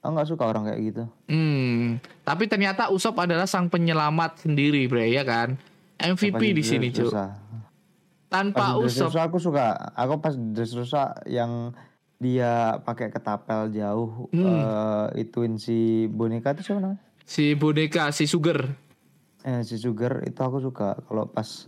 Aku nggak suka orang kayak gitu. Hmm, tapi ternyata Usop adalah sang penyelamat sendiri, Bre, ya kan? MVP di sini, Cuk. Dressrosa. Tanpa Pas Usop, Dressrosa aku suka. Aku pas di Dressrosa yang dia pakai ketapel jauh Hmm. eh, ituin si boneka itu siapa namanya? si boneka, si Sugar. Eh, si Sugar itu aku suka. Kalau pas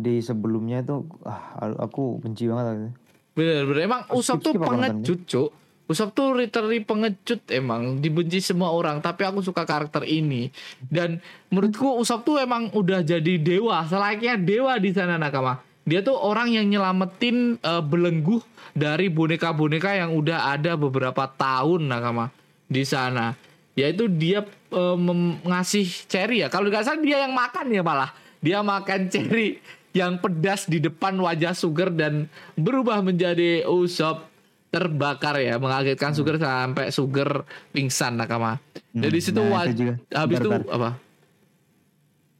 di sebelumnya itu ah, aku benci banget. Bener, bener. Emang Usop tuh pengecut, Cuk. Usop tuh literally pengecut emang. Dibenci semua orang tapi aku suka karakter ini. Dan menurutku Usop tuh emang udah jadi dewa selayaknya dewa di sana nakama. Dia tuh orang yang nyelamatin eh, belenggu dari boneka-boneka yang udah ada beberapa tahun nakama di sana. Yaitu dia mem- ngasih cherry ya. Kalau nggak salah dia yang makan ya malah. Dia makan cherry yang pedas di depan wajah Sugar dan berubah menjadi Usop terbakar ya mengagetkan Sugar sampai Sugar pingsan nakama. Jadi Hmm, situ nah, itu juga. habis itu apa?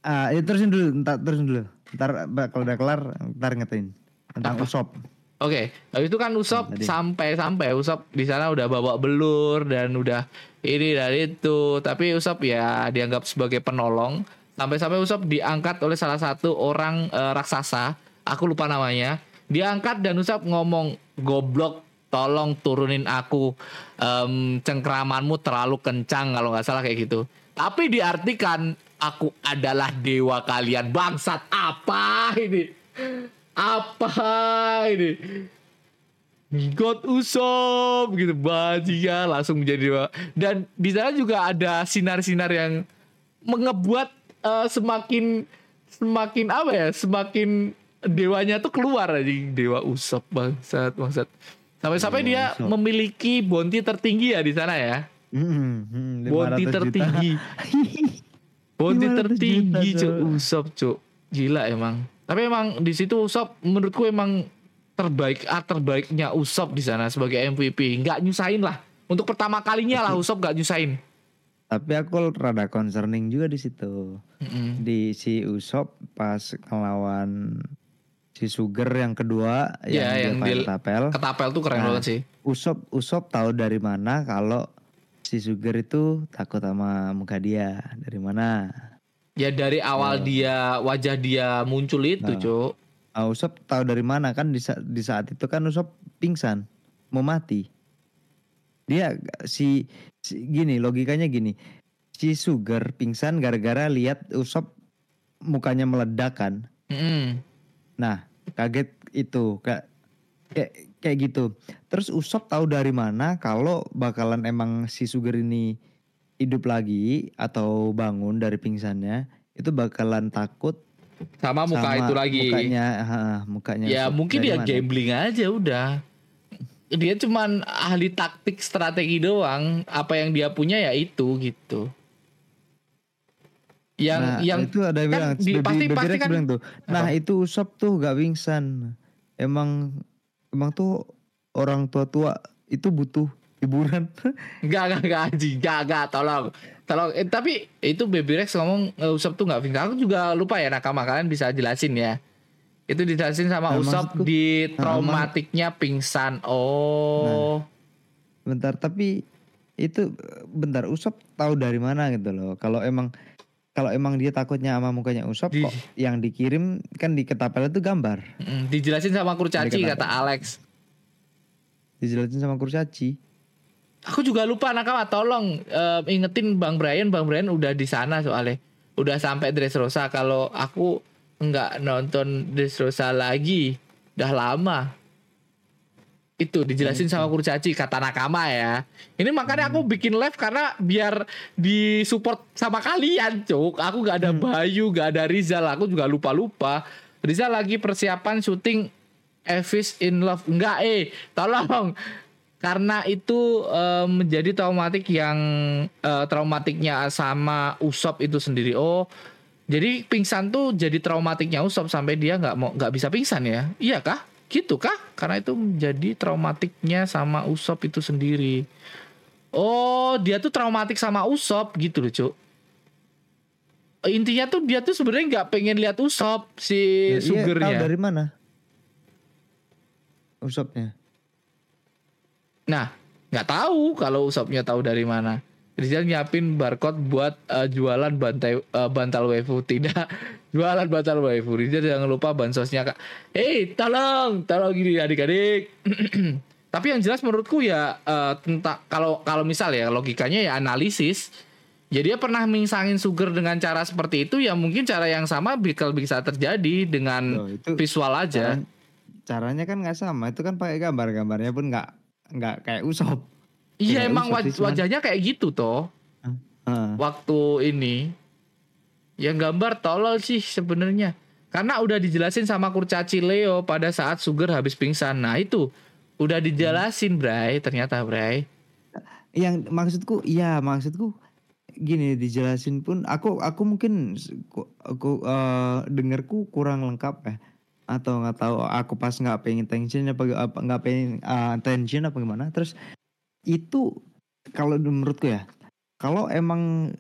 Ah, ya terusin dulu, ntar terusin dulu. Ntar kalau udah kelar, ntar ngetain tentang Usop. Oke, habis itu kan Usop Hmm, sampai sampai Usop di sana udah bawa belur dan udah ini dan itu, tapi Usop ya dianggap sebagai penolong. Sampai-sampai Usop diangkat oleh salah satu orang eh, raksasa, aku lupa namanya. Diangkat dan Usop ngomong goblok tolong turunin aku. Em, cengkramanmu terlalu kencang kalau nggak salah kayak gitu. Tapi diartikan aku adalah dewa kalian bangsat apa ini? Apa ini? God Usop gitu bajingan langsung menjadi dewa. Dan di sana juga ada sinar-sinar yang mengebuat eh, semakin semakin apa ya? Semakin dewanya tuh keluar aja dewa Usop bangsat bangsat. Sampai-sampai dia Usop. memiliki bounty tertinggi ya di sana ya. Hmm, hmm, Bounty 500 juta. tertinggi. Bounty 500 tertinggi cuk. Usop cuk. Gila emang. Tapi emang di situ Usop menurutku emang terbaik ah, terbaiknya Usop di sana sebagai MVP. Nggak nyusahin lah. Untuk pertama kalinya lah Usop nggak nyusahin. Tapi aku rada concerning juga di situ. Mm-mm. Di si Usop pas ngelawan si Sugar yang kedua Iya, yang yang, di- pakai tapel. Ketapel tuh keren Nah. banget sih. Usop Usop tahu dari mana kalau si Sugar itu takut sama muka dia dari mana? Ya dari awal dia wajah dia muncul itu Nah. cuk. Ah, Usop tahu dari mana kan di, sa- di saat itu kan Usop pingsan mau mati. Dia si gini logikanya gini. Si Sugar pingsan gara-gara lihat Usop mukanya meledak kan. Mm-mm. Nah, kaget itu kayak kayak kayak gitu. Terus Usop tahu dari mana kalau bakalan emang si Sugar ini hidup lagi atau bangun dari pingsannya itu bakalan takut Sama muka sama itu lagi. Mukanya, ha, mukanya. Ya Usop. mungkin Dari dia mana? gambling aja udah. Dia cuman ahli taktik strategi doang. Apa yang dia punya ya itu gitu. Yang nah, yang itu ada yang kan bilang, di- pasti- Baby pasti kan- bilang tuh. Nah, Apa? itu Usop tuh gak pingsan. Emang emang tuh orang tua-tua itu butuh hiburan. enggak enggak enggak anjing, enggak enggak tolong. Tolong eh, tapi itu Baby Rex ngomong eh, Usop tuh nggak pingsan. Aku juga lupa ya nakama kalian bisa jelasin ya. Itu dijelasin sama Nah, Usop maksudku- di Nah, traumatiknya pingsan. Oh. bentar, tapi itu bentar Usop tahu dari mana gitu loh. Kalau emang kalau emang dia takutnya sama mukanya Usop Di- kok yang dikirim kan di ketapel itu gambar. Mm, dijelasin sama Kurcaci kata? Alex. Dijelasin sama Kurcaci. Aku juga lupa nakama tolong eh, ingetin Bang Brian, Bang Brian udah di sana soalnya. Udah sampai Dressrosa kalau aku nggak nonton Dressrosa lagi. Udah lama. Itu dijelasin sama Kurcaci kata Nakama ya. Ini makanya aku bikin live karena biar disupport sama kalian, Cuk. Aku nggak ada Bayu, nggak ada Rizal, aku juga lupa-lupa. Rizal lagi persiapan syuting Evis in Love. Enggak, eh, tolong. Karena itu eh, menjadi traumatik yang eh, traumatiknya sama Usop itu sendiri. Oh, jadi pingsan tuh jadi traumatiknya Usop sampai dia nggak mau nggak bisa pingsan ya? Iya kah? Gitu kah? Karena itu menjadi traumatiknya sama Usop itu sendiri. Oh, dia tuh traumatik sama Usop gitu loh, Cuk. Intinya tuh dia tuh sebenarnya nggak pengen lihat Usop si iya, sugernya. tahu dari mana? Usopnya. Nah, nggak tahu kalau Usopnya tahu dari mana. Rizal nyiapin barcode buat eh, jualan bantai eh, bantal waifu tidak jualan bantal waifu. Rizal jangan lupa bansosnya kak. Hei, tolong, tolong gini adik-adik. Tapi yang jelas menurutku ya eh, tentang kalau kalau misal ya logikanya ya analisis. Jadi dia pernah mingsangin sugar dengan cara seperti itu ya mungkin cara yang sama bakal bisa terjadi dengan Loh, itu visual aja. Cara- caranya kan nggak sama. Itu kan pakai gambar. Gambarnya pun nggak nggak kayak Usop. Iya Kayak emang waj- wajahnya kayak gitu toh. Waktu ini. Yang gambar tolol sih sebenarnya. Karena udah dijelasin sama kurcaci Leo pada saat Sugar habis pingsan. Nah itu udah dijelasin Bray ternyata Bray. Yang maksudku iya maksudku gini dijelasin pun aku aku mungkin aku eh, dengerku kurang lengkap ya. Atau nggak tahu aku pas nggak pengen tension apa nggak pengen eh, tension apa gimana. Terus itu kalau menurutku ya kalau emang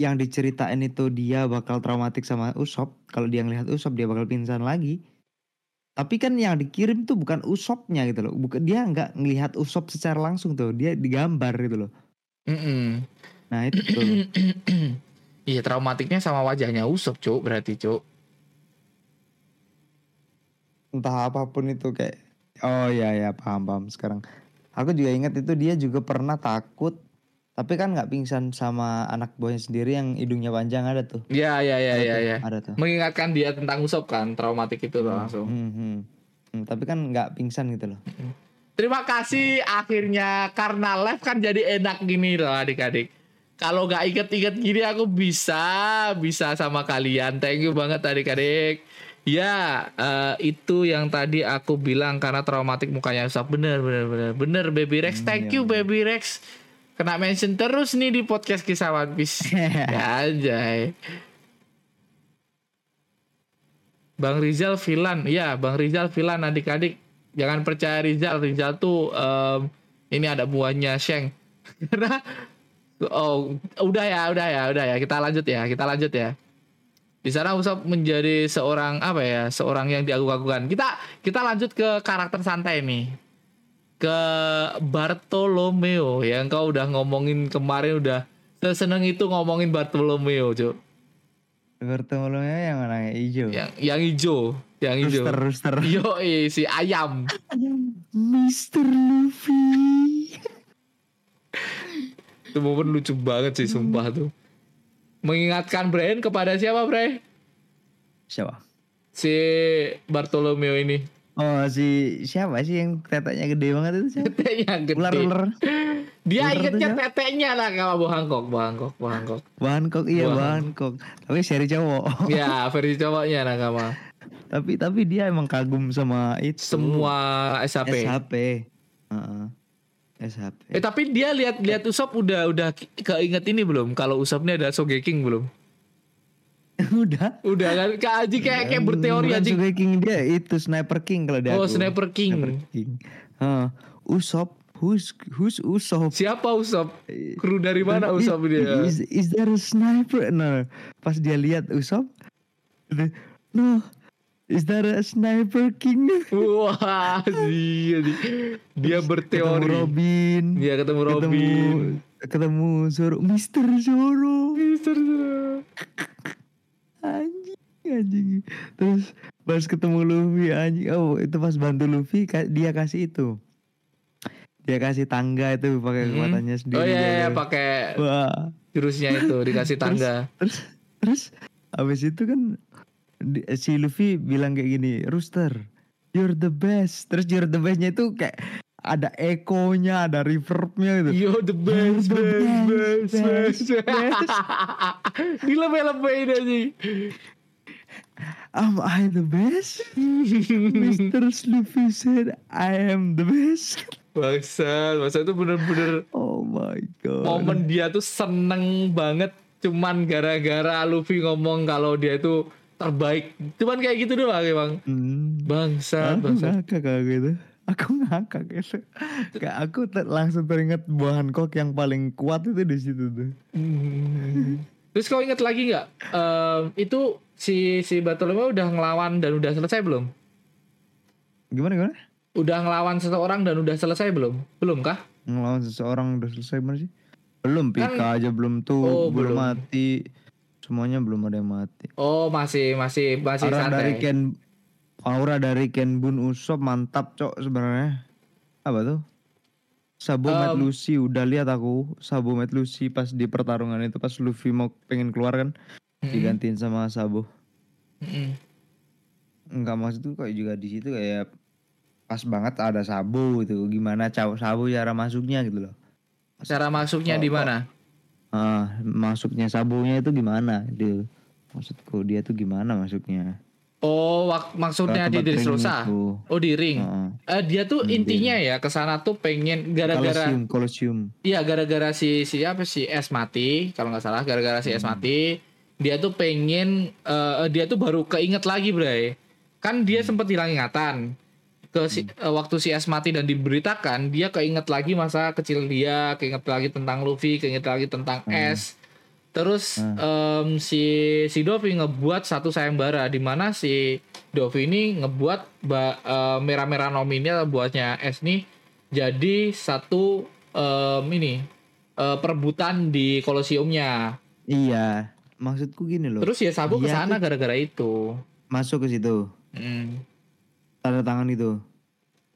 yang diceritain itu dia bakal traumatik sama Usop kalau dia ngelihat Usop dia bakal pingsan lagi tapi kan yang dikirim tuh bukan Usopnya gitu loh bukan dia nggak ngelihat Usop secara langsung tuh dia digambar gitu loh Mm-mm. Nah itu tuh. iya traumatiknya sama wajahnya Usop cuk berarti cuk entah apa pun itu kayak oh ya ya paham paham sekarang. Aku juga ingat itu dia juga pernah takut tapi kan nggak pingsan sama anak buahnya sendiri yang hidungnya panjang ada tuh. ya ya ya Ada ya Ada tuh. mengingatkan dia tentang Usop kan traumatik itu loh langsung Hmm, hmm. Hmm, tapi kan nggak pingsan gitu loh. Terima kasih akhirnya karena live kan jadi enak gini loh adik-adik. Kalau nggak inget-inget gini aku bisa bisa sama kalian. Thank you banget adik-adik. Ya eh, itu yang tadi aku bilang karena traumatik mukanya usap bener bener bener bener Baby Rex. Thank you Baby Rex. Kena mention terus nih di podcast kisah One Piece. ya anjay. Bang Rizal Filan, ya Bang Rizal Filan adik-adik jangan percaya Rizal, Rizal tuh em, ini ada buahnya Sheng. Karena oh udah ya, udah ya, udah ya kita lanjut ya, kita lanjut ya. Di sana Usop menjadi seorang apa ya, seorang yang diagung-agungkan. Kita kita lanjut ke karakter santai nih. Ke Bartolomeo yang kau udah ngomongin kemarin udah seneng itu ngomongin Bartolomeo, Cuk. Bartolomeo yang mana yang hijau? Yang yang hijau, yang hijau. Rooster, rooster. Yo, si ayam. Mr. Luffy. Itu momen lucu banget sih sumpah tuh. Mengingatkan Brian kepada siapa, Bre? Siapa? Si Bartolomeo ini. Oh si siapa sih yang teteknya gede banget itu siapa? Teteknya gede. Ular ular. Dia Ular ingetnya teteknya lah kalau Bu Hancock, Bu Hancock, Bu Hancock. Bangkok iya Wah. Bangkok. Tapi seri cowok. ya, versi cowoknya nakama. tapi tapi dia emang kagum sama itu. Semua SAP. SHP. Heeh. SHP. Eh tapi dia lihat lihat Usop udah udah ke- keinget ini belum? Kalau Usop ini ada Sogeking belum? Udah. Udah kan? Kak Aji kayak kayak berteori Bukan Aji. Sugar King dia itu Sniper King kalau dia. Oh, Sniper King. King. Heeh. Usop, who's who's Usop? Siapa Usop? Kru dari mana Usop dia? Is, is there a sniper? No. Pas dia lihat Usop, no. Is there a sniper king? Wah, dia dia, dia Ketemu berteori. Robin. Dia ketemu Ketemu Robin. ketemu Zoro, Mister Zoro. Mister. Anjing, anjing. Terus pas ketemu Luffy anjing. Oh, itu pas bantu Luffy dia kasih itu. Dia kasih tangga itu pakai Hmm. kekuatannya sendiri. Oh iya, iya dia. pakai Wah. jurusnya itu dikasih tangga. Terus terus habis itu kan si Luffy bilang kayak gini, "Rooster, you're the best." Terus you're the bestnya itu kayak ada ekonya, ada reverbnya gitu. Yo the best, the best, best, best, best, best. Gila lebih sih. Am I the best? Mr. Luffy said I am the best. Bangsat, masa itu bener-bener Oh my god. momen dia tuh seneng banget cuman gara-gara Luffy ngomong kalau dia itu terbaik. Cuman kayak gitu doang emang. Hmm. Bangsat, Aku bangsat. ngakak kalau gitu. Aku ngakak gitu. Kayak aku ter- langsung teringat buah Hancock yang paling kuat itu di situ tuh. Hmm. Terus kau inget lagi nggak? Em, itu si si Bartolomeo udah ngelawan dan udah selesai belum? Gimana gimana? Udah ngelawan seseorang dan udah selesai belum? Belum kah? Ngelawan seseorang udah selesai mana sih? Belum Pika Kan- aja belum tuh, Oh, belum, belum. mati. Semuanya belum ada yang mati. Oh masih masih masih Aura dari santai. Ken Aura dari Ken Bun Usop mantap cok sebenarnya. Apa tuh? Mad Um, Lucy udah lihat aku Sabo Mad Lucy pas di pertarungan itu pas Luffy mau pengen keluar kan Mm-mm. digantiin sama Sabo. Mm-mm. Enggak maksud tuh kayak juga di situ kayak pas banget ada Sabo gitu. Gimana cowok Sabo cara masuknya gitu loh. Cara masuknya Oh, di mana? Ah, masuknya Sabonya itu gimana? Dia maksudku dia tuh gimana masuknya? Oh, wak- maksudnya di Dressrosa. itu. Oh, di ring. Heeh. Eh, dia tuh Hmm, intinya ya ke sana tuh pengen gara-gara Kolosium, kolosium. Iya gara-gara si si apa si S mati kalau nggak salah gara-gara si S Hmm. mati dia tuh pengen eh, dia tuh baru keinget lagi Bray kan Hmm. dia sempat hilang ingatan ke si, eh, waktu si S mati dan diberitakan dia keinget lagi masa kecil dia keinget lagi tentang Luffy keinget lagi tentang Hmm. S terus em, si si Dovi ngebuat satu sayembara di mana si Dovi ini ngebuat ba- eh, merah-merah nominal buatnya S nih jadi satu em, ini eh, perebutan di kolosiumnya. Iya, maksudku gini loh. Terus ya Sabu ke Dia sana tuh gara-gara itu. masuk ke situ, Hmm. Tanda tangan itu.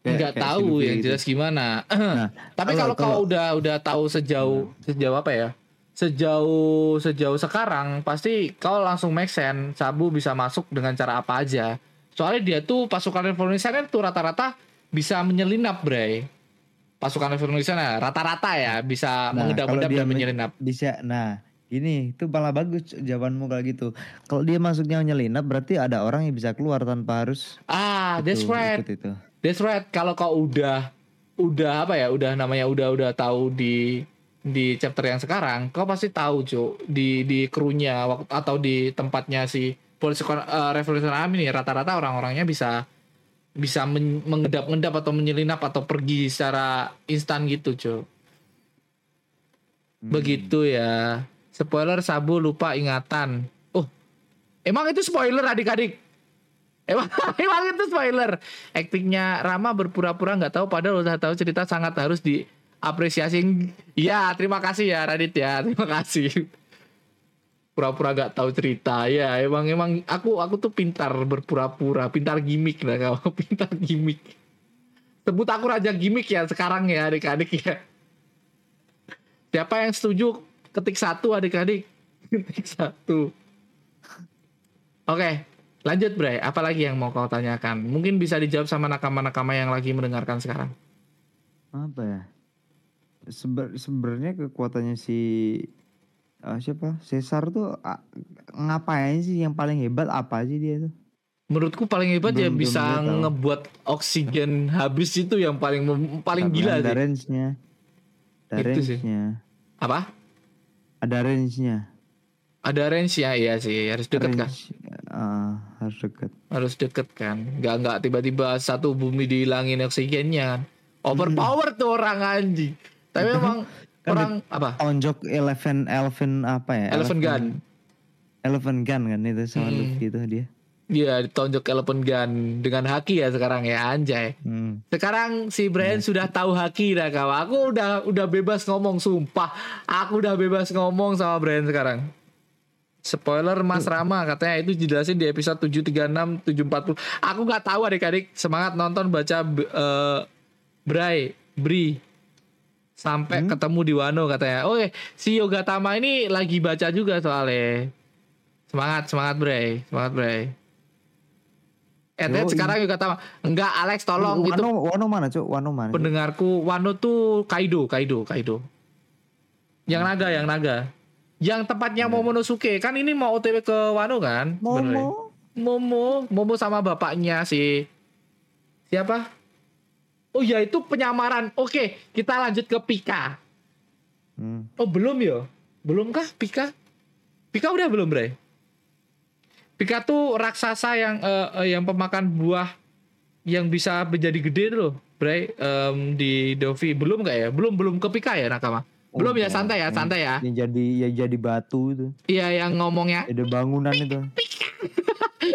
Kayak- Nggak kayak tahu yang gitu. jelas gimana. Nah, Tapi kalau- kalau kau udah udah tahu sejauh sejauh apa ya? Sejauh sejauh sekarang pasti kau langsung make sense Sabu bisa masuk dengan cara apa aja. Soalnya dia tuh pasukan Indonesia kan tuh rata-rata bisa menyelinap, Bray. Pasukan revolusi sana rata-rata ya bisa Nah, mengedap-edap dan men- menyelinap. Bisa. Nah, ini itu malah bagus jawabanmu kalau gitu. Kalau dia masuknya menyelinap berarti ada orang yang bisa keluar tanpa harus Ah, that's itu, right. ikut itu. That's right. Kalau kau udah udah apa ya? Udah namanya udah udah tahu di di chapter yang sekarang, kau pasti tahu, Cuk, di di krunya waktu atau di tempatnya si polisi uh, revolusi Army nih rata-rata orang-orangnya bisa bisa men- mengedap-ngedap atau menyelinap atau pergi secara instan gitu, Cuk. Hmm. Begitu ya. Spoiler Sabu lupa ingatan. Oh, emang itu spoiler adik-adik? Emang, emang itu spoiler. Aktingnya Rama berpura-pura nggak tahu padahal udah tahu cerita sangat harus diapresiasi. Ya, terima kasih ya Radit ya. Terima kasih. Pura-pura nggak tahu cerita. Ya, emang emang aku aku tuh pintar berpura-pura, pintar gimmick lah kau, pintar gimmick. Sebut aku raja gimmick ya sekarang ya adik-adik ya. Siapa yang setuju ketik satu adik-adik? Ketik satu. Oke, lanjut Bray. Apalagi yang mau kau tanyakan? Mungkin bisa dijawab sama nakama-nakama yang lagi mendengarkan sekarang. Apa ya? Sebe- Sebenarnya kekuatannya si ah, siapa? Caesar tuh ah, ngapain sih yang paling hebat apa sih dia tuh? Menurutku paling hebat ya Belum- belum bisa tau. ngebuat oksigen habis itu yang paling paling Tapi gila sih. range-nya. Itu sih. range-nya. Apa? Ada range-nya. Ada range ya, iya sih harus deket kan. Range, ah, harus deket. Harus deket kan. Nggak nggak tiba-tiba satu bumi dihilangin oksigennya kan. Overpower tuh orang anjing. Tapi memang Kan orang apa? Tonjok elephant elephant apa ya? Elephant gun. Elephant gun kan itu sama Hmm. Luffy itu dia. Dia ditonjok elephant gun dengan haki ya sekarang ya anjay. Hmm. Sekarang si Brian sudah tahu haki dah kawan. Aku udah udah bebas ngomong sumpah. Aku udah bebas ngomong sama Brian sekarang. Spoiler Mas Rama katanya itu dijelasin di episode 736 740. Aku nggak tahu adik-adik. Semangat nonton baca eh Bray, Bri sampai ketemu di Wano katanya. Oh, si Yoga Tama ini lagi baca juga soalnya. Semangat, semangat Bray, semangat Bray. Eh, Yoi. sekarang Yoga Tama. Enggak, Alex tolong Wano, itu Wano mana cuk? Wano mana? Pendengarku Wano tuh Kaido, Kaido, Kaido. Yang naga, yang naga. Yang tempatnya Momonosuke. Kan ini mau OTW ke Wano kan? Bener ya? Momo. Momo, Momo sama bapaknya si siapa? Oh ya itu penyamaran. Oke, kita lanjut ke Pika. Hmm. Oh belum ya? Belum kah Pika? Pika udah belum Bre? Pika tuh raksasa yang eh, eh, yang pemakan buah yang bisa menjadi gede tuh loh, Bre. Em, di Dovi belum nggak ya? Belum belum ke Pika ya Nakama? Belum ya Udah. santai ya, santai ya. Yang jadi ya jadi batu itu. Iya yang ngomongnya. Ada bangunan itu.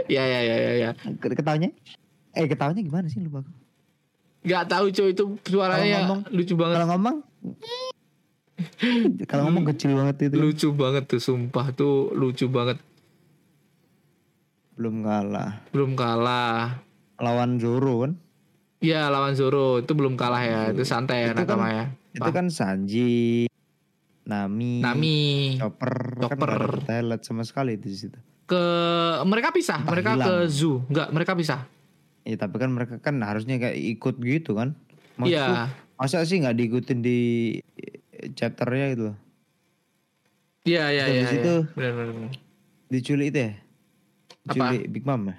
Iya iya iya iya. Ya. Ke- Ketawanya? Eh ketawanya gimana sih lupa aku. Gak tahu cuy itu suaranya ngomong- lucu banget. Kalau ngomong kalau ngomong kecil banget itu. lucu banget tuh sumpah tuh lucu banget Belum kalah. belum kalah Lawan Zoro kan. ya lawan Zoro itu belum kalah ya itu santai ya Itu kan- nakama ya Itu Wah. kan Sanji, Nami, Nami Chopper, kan Chopper. nggak ada sama sekali itu di situ. ke mereka pisah Entah mereka hilang. ke zoo nggak mereka pisah Ya tapi kan mereka kan harusnya kayak ikut gitu kan. Iya Masa sih nggak diikutin di eh, chapternya gitu loh. iya iya iya iya. itu- benar benar benar. Diculik itu ya? Apa? Diculik Big Mom ya?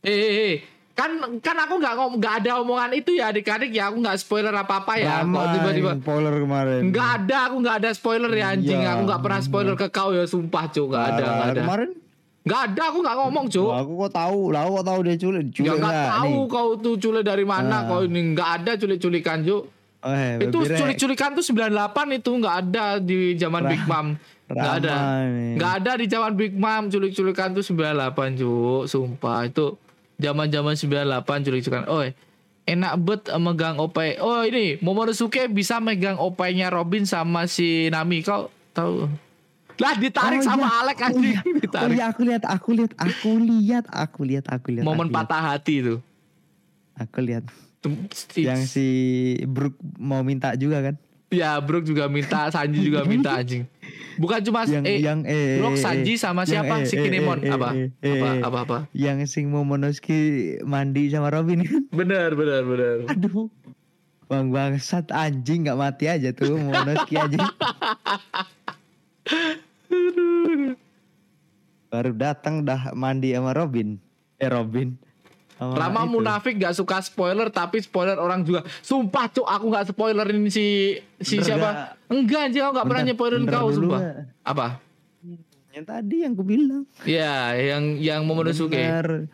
eh, eh, eh. kan kan aku nggak ngom nggak ada omongan itu ya adik-adik ya aku nggak spoiler apa apa ya kok Lama tiba-tiba spoiler kemarin. nggak ada aku nggak ada spoiler ya anjing Iya. aku nggak pernah spoiler ke kau ya sumpah cuy nggak ada nggak ada Kemarin nggak ada aku nggak ngomong Wah, aku kok tahu, lah aku kok tahu dia culik. Ya Culik nggak nggak tahu nih? kau tuh culik dari mana Ah. kau ini nggak ada culik-culikan Ju. Eh, Itu Baby Rex. culik-culikan tuh 98 itu nggak ada di zaman Big Mom. Nggak ada. Nggak ada di zaman Big Mom culik-culikan tuh 98 Ju. Sumpah itu zaman-zaman 98 culik-culikan. Oh, enak bet megang opai. Oh, ini Momonosuke bisa megang opainya Robin sama si Nami. Kau tahu? Lah ditarik Oh, sama iya. Alec Oh anjing. iya, oh ditarik. iya aku lihat, aku lihat, aku lihat, aku lihat, aku lihat. Momen aku lihat. patah hati tuh. Aku lihat. Yang si Brook mau minta juga kan? Ya, Brook juga minta, Sanji juga minta anjing. Bukan cuma yang eh yang eh Rock eh, Sanji eh, sama yang siapa? eh, si eh, Kinemon eh, apa? eh, eh, apa? eh, Apa apa? yang sing Momonosuke mandi sama Robin kan Bener bener bener. aduh bang bangsat anjing nggak mati aja tuh Momonosuke aja baru datang dah mandi sama Robin eh Robin Sama Rama itu. munafik gak suka spoiler tapi spoiler orang juga. Sumpah cuk aku gak spoilerin si si Bener siapa? gak? Enggak anjing aku gak pernah Bentar, nyepoilerin bentar kau sumpah. Mbak. Apa? yang tadi yang ku bilang Ya, yang yang Momonosuke. Benar.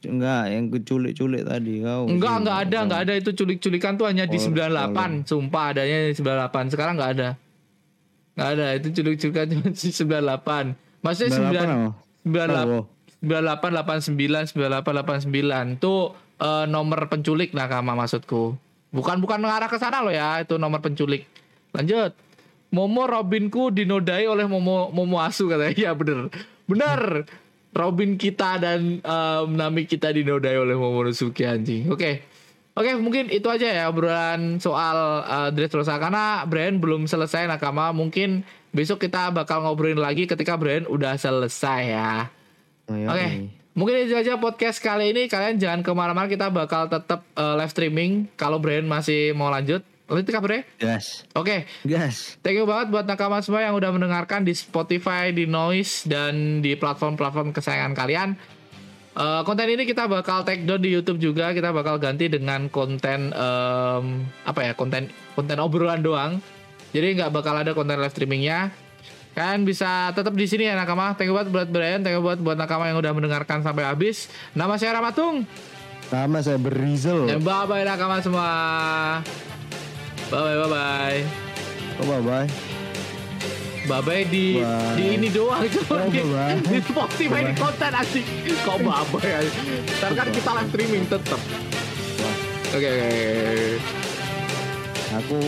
enggak yang kuculik-culik tadi kau Enggak, sih. enggak ada, enggak ada itu culik-culikan tuh hanya di Oh, 98. Sumpah adanya di 98. Sekarang enggak ada. Enggak ada, itu culik-culikan cuma di 98. Maksudnya 98 9 apa? 98 99 98 89 itu eh, nomor penculik nakama maksudku. Bukan bukan mengarah ke sana loh ya, itu nomor penculik. Lanjut. Momo Robinku dinodai oleh Momo Momo Asu katanya. Iya bener. Bener. Robin kita dan em, Nami kita dinodai oleh Momonosuke anjing. Oke. Oke, mungkin itu aja ya obrolan soal uh, Dressrosa karena Brian belum selesai nakama. Mungkin besok kita bakal ngobrolin lagi ketika Brian udah selesai ya. Oke, nih. mungkin itu aja podcast kali ini. Kalian jangan ke mana-mana. Kita bakal tetap uh, live streaming. Kalau Brian masih mau lanjut, lanjut kah Brian? gas Oke, gas thank you banget buat nakama semua yang udah mendengarkan di Spotify, di Noise, dan di platform-platform kesayangan kalian. Eh, konten ini kita bakal take down di YouTube juga. Kita bakal ganti dengan konten em, apa ya? Konten konten obrolan doang. Jadi nggak bakal ada konten live streamingnya. Kalian bisa tetap di sini ya nakama. Thank you buat buat Brian, thank you buat buat nakama yang udah mendengarkan sampai habis. Nama saya Ramatung. sama saya Berizal Dan bye bye nakama semua. Bye bye bye bye. oh, bye bye Bye bye di Bye. di ini doang cuma Oh, di, bye. di Spotify di Bye. konten asik. Kok bye bye. Ntar kan kita live streaming tetap. Oke oke. aku